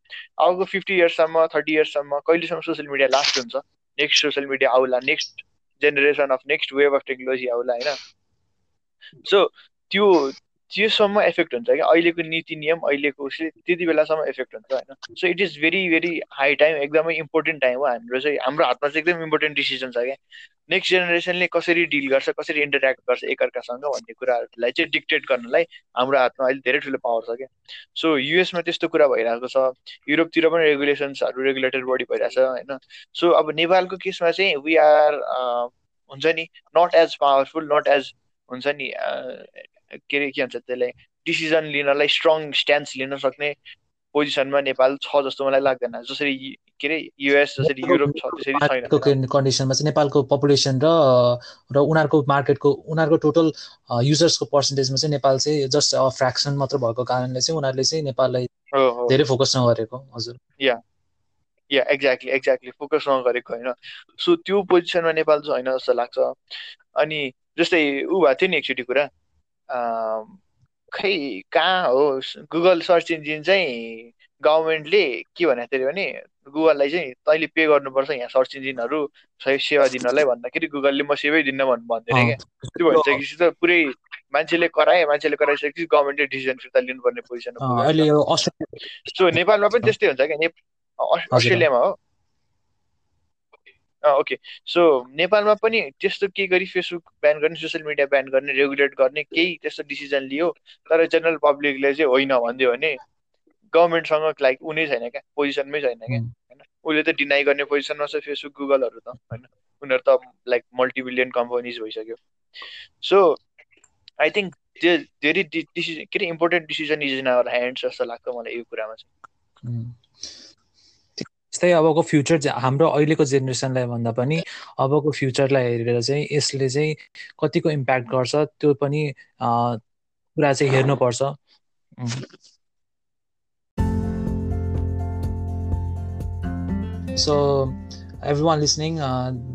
अब फिफ्टी इयर्ससम्म थर्टी इयर्ससम्म कहिलेसम्म सोसियल मिडिया लास्ट हुन्छ? नेक्स्ट सोसियल मिडिया आउला next generation of next wave of technology आउला होइन? सो त्यो त्योसम्म इफेक्ट हुन्छ क्या। अहिलेको नीति नियम अहिलेको त्यति बेलासम्म इफेक्ट हुन्छ होइन। So it is very very high time एकदमै इम्पोर्टेन्ट टाइम हो हाम्रो चाहिँ। हाम्रो हातमा चाहिँ एकदम इम्पोर्टेन्ट डिसिजन छ क्या। नेक्स्ट जेनेरेसनले कसरी डिल गर्छ कसरी इन्टरेक्ट गर्छ एकअर्कासँग भन्ने कुराहरूलाई चाहिँ डिक्टेट गर्नलाई हाम्रो हातमा अहिले धेरै ठुलो पावर छ क्या। सो युएसमा त्यस्तो कुरा भइरहेको छ। युरोपतिर पनि रेगुलेसन्सहरू रेगुलेटेड बडी भइरहेछ होइन। सो अब नेपालको केसमा चाहिँ वी आर हुन्छ नि not as powerful not as हुन्छ नि के अरे के भन्छ त्यसलाई डिसिजन लिनलाई स्ट्रङ स्ट्यान्स लिन सक्ने पोजिसनमा नेपाल छ जस्तो मलाई लाग्दैन। जसरी के अरे युएस जसरी युरोप छ त्यसरी छैन। कन्डिसनमा चाहिँ नेपालको पपुलेसन र र उनीहरूको मार्केटको उनीहरूको टोटल युजर्सको पर्सेन्टेजमा चाहिँ नेपाल चाहिँ जस्ट फ्रेक्सन मात्र भएको कारणले चाहिँ उनीहरूले चाहिँ नेपाललाई धेरै फोकस नगरेको हजुर। Yeah yeah exactly exactly focus नगरेको होइन। सो त्यो पोजिसनमा नेपाल चाहिँ होइन जस्तो लाग्छ। अनि जस्तै ऊ भएको थियो नि एकचोटि कुरा। खै कहाँ हो? गुगल सर्च इन्जिन चाहिँ गभर्मेन्टले के भनेको थियो भने गुगललाई चाहिँ तैँले पे गर्नुपर्छ यहाँ सर्च इन्जिनहरू सेवा दिनलाई भन्दाखेरि गुगलले म सेवै दिन्न भन्नु भन्दैन क्या। त्यो भइसकेपछि त पुरै मान्छेले कराए मान्छेले कराइसकेपछि गभर्मेन्टले डिसिजन फिर्ता लिनुपर्ने पोजिसन सो नेपालमा पनि त्यस्तै हुन्छ क्या? अस्ट्रेलियामा हो। ओके सो नेपालमा पनि त्यस्तो के गरी फेसबुक ब्यान गर्ने सोसियल मिडिया ब्यान गर्ने रेगुलेट गर्ने केही त्यस्तो डिसिजन लियो? तर जेनरल पब्लिकले चाहिँ होइन भनिदियो भने गभर्मेन्टसँग लाइक उनी छैन क्या? पोजिसनमै छैन क्या? होइन? उसले त डिनाइ गर्ने पोजिसनमा छ फेसबुक गुगलहरू त होइन? उनीहरू त लाइक मल्टिबिलियन कम्पनीज भइसक्यो। सो आई थिङ्क त्यो धेरै डिसिजन के अरे important decision is in our hands जस्तो लाग्छ मलाई यो कुरामा चाहिँ। यस्तै अबको फ्युचर हाम्रो अहिलेको जेनेरेसनलाई भन्दा पनि अबको फ्युचरलाई हेरेर चाहिँ यसले चाहिँ कतिको इम्प्याक्ट गर्छ त्यो पनि कुरा चाहिँ हेर्नुपर्छ। So everyone listening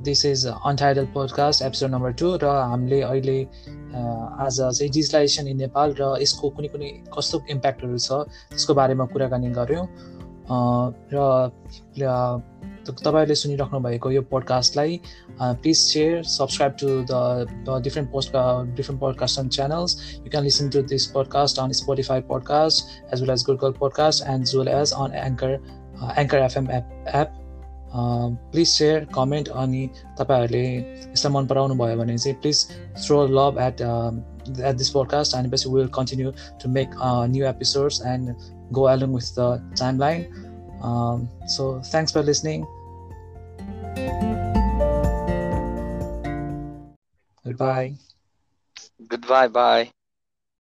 this is untitled podcast episode number two र हामीले अहिले आज चाहिँ डिजिटलाइजेसन इन नेपाल र यसको कुनै कुनै कस्तो इम्प्याक्टहरू छ त्यसको बारेमा कुराकानी गऱ्यौँ। र तपाईँहरूले सुनिराख्नु भएको यो पोडकास्टलाई please share subscribe to the different post different podcast and channels you can listen to this podcast on Spotify podcast as well as Google podcast and as well as on anchor anchor FM app app please share comment अनि तपाईँहरूले यसलाई मन पराउनु भयो भने चाहिँ please throw love at at this podcast अनि पछि will continue to make new episodes and go along with the timeline. Um, so thanks for listening. Goodbye. Goodbye. Bye.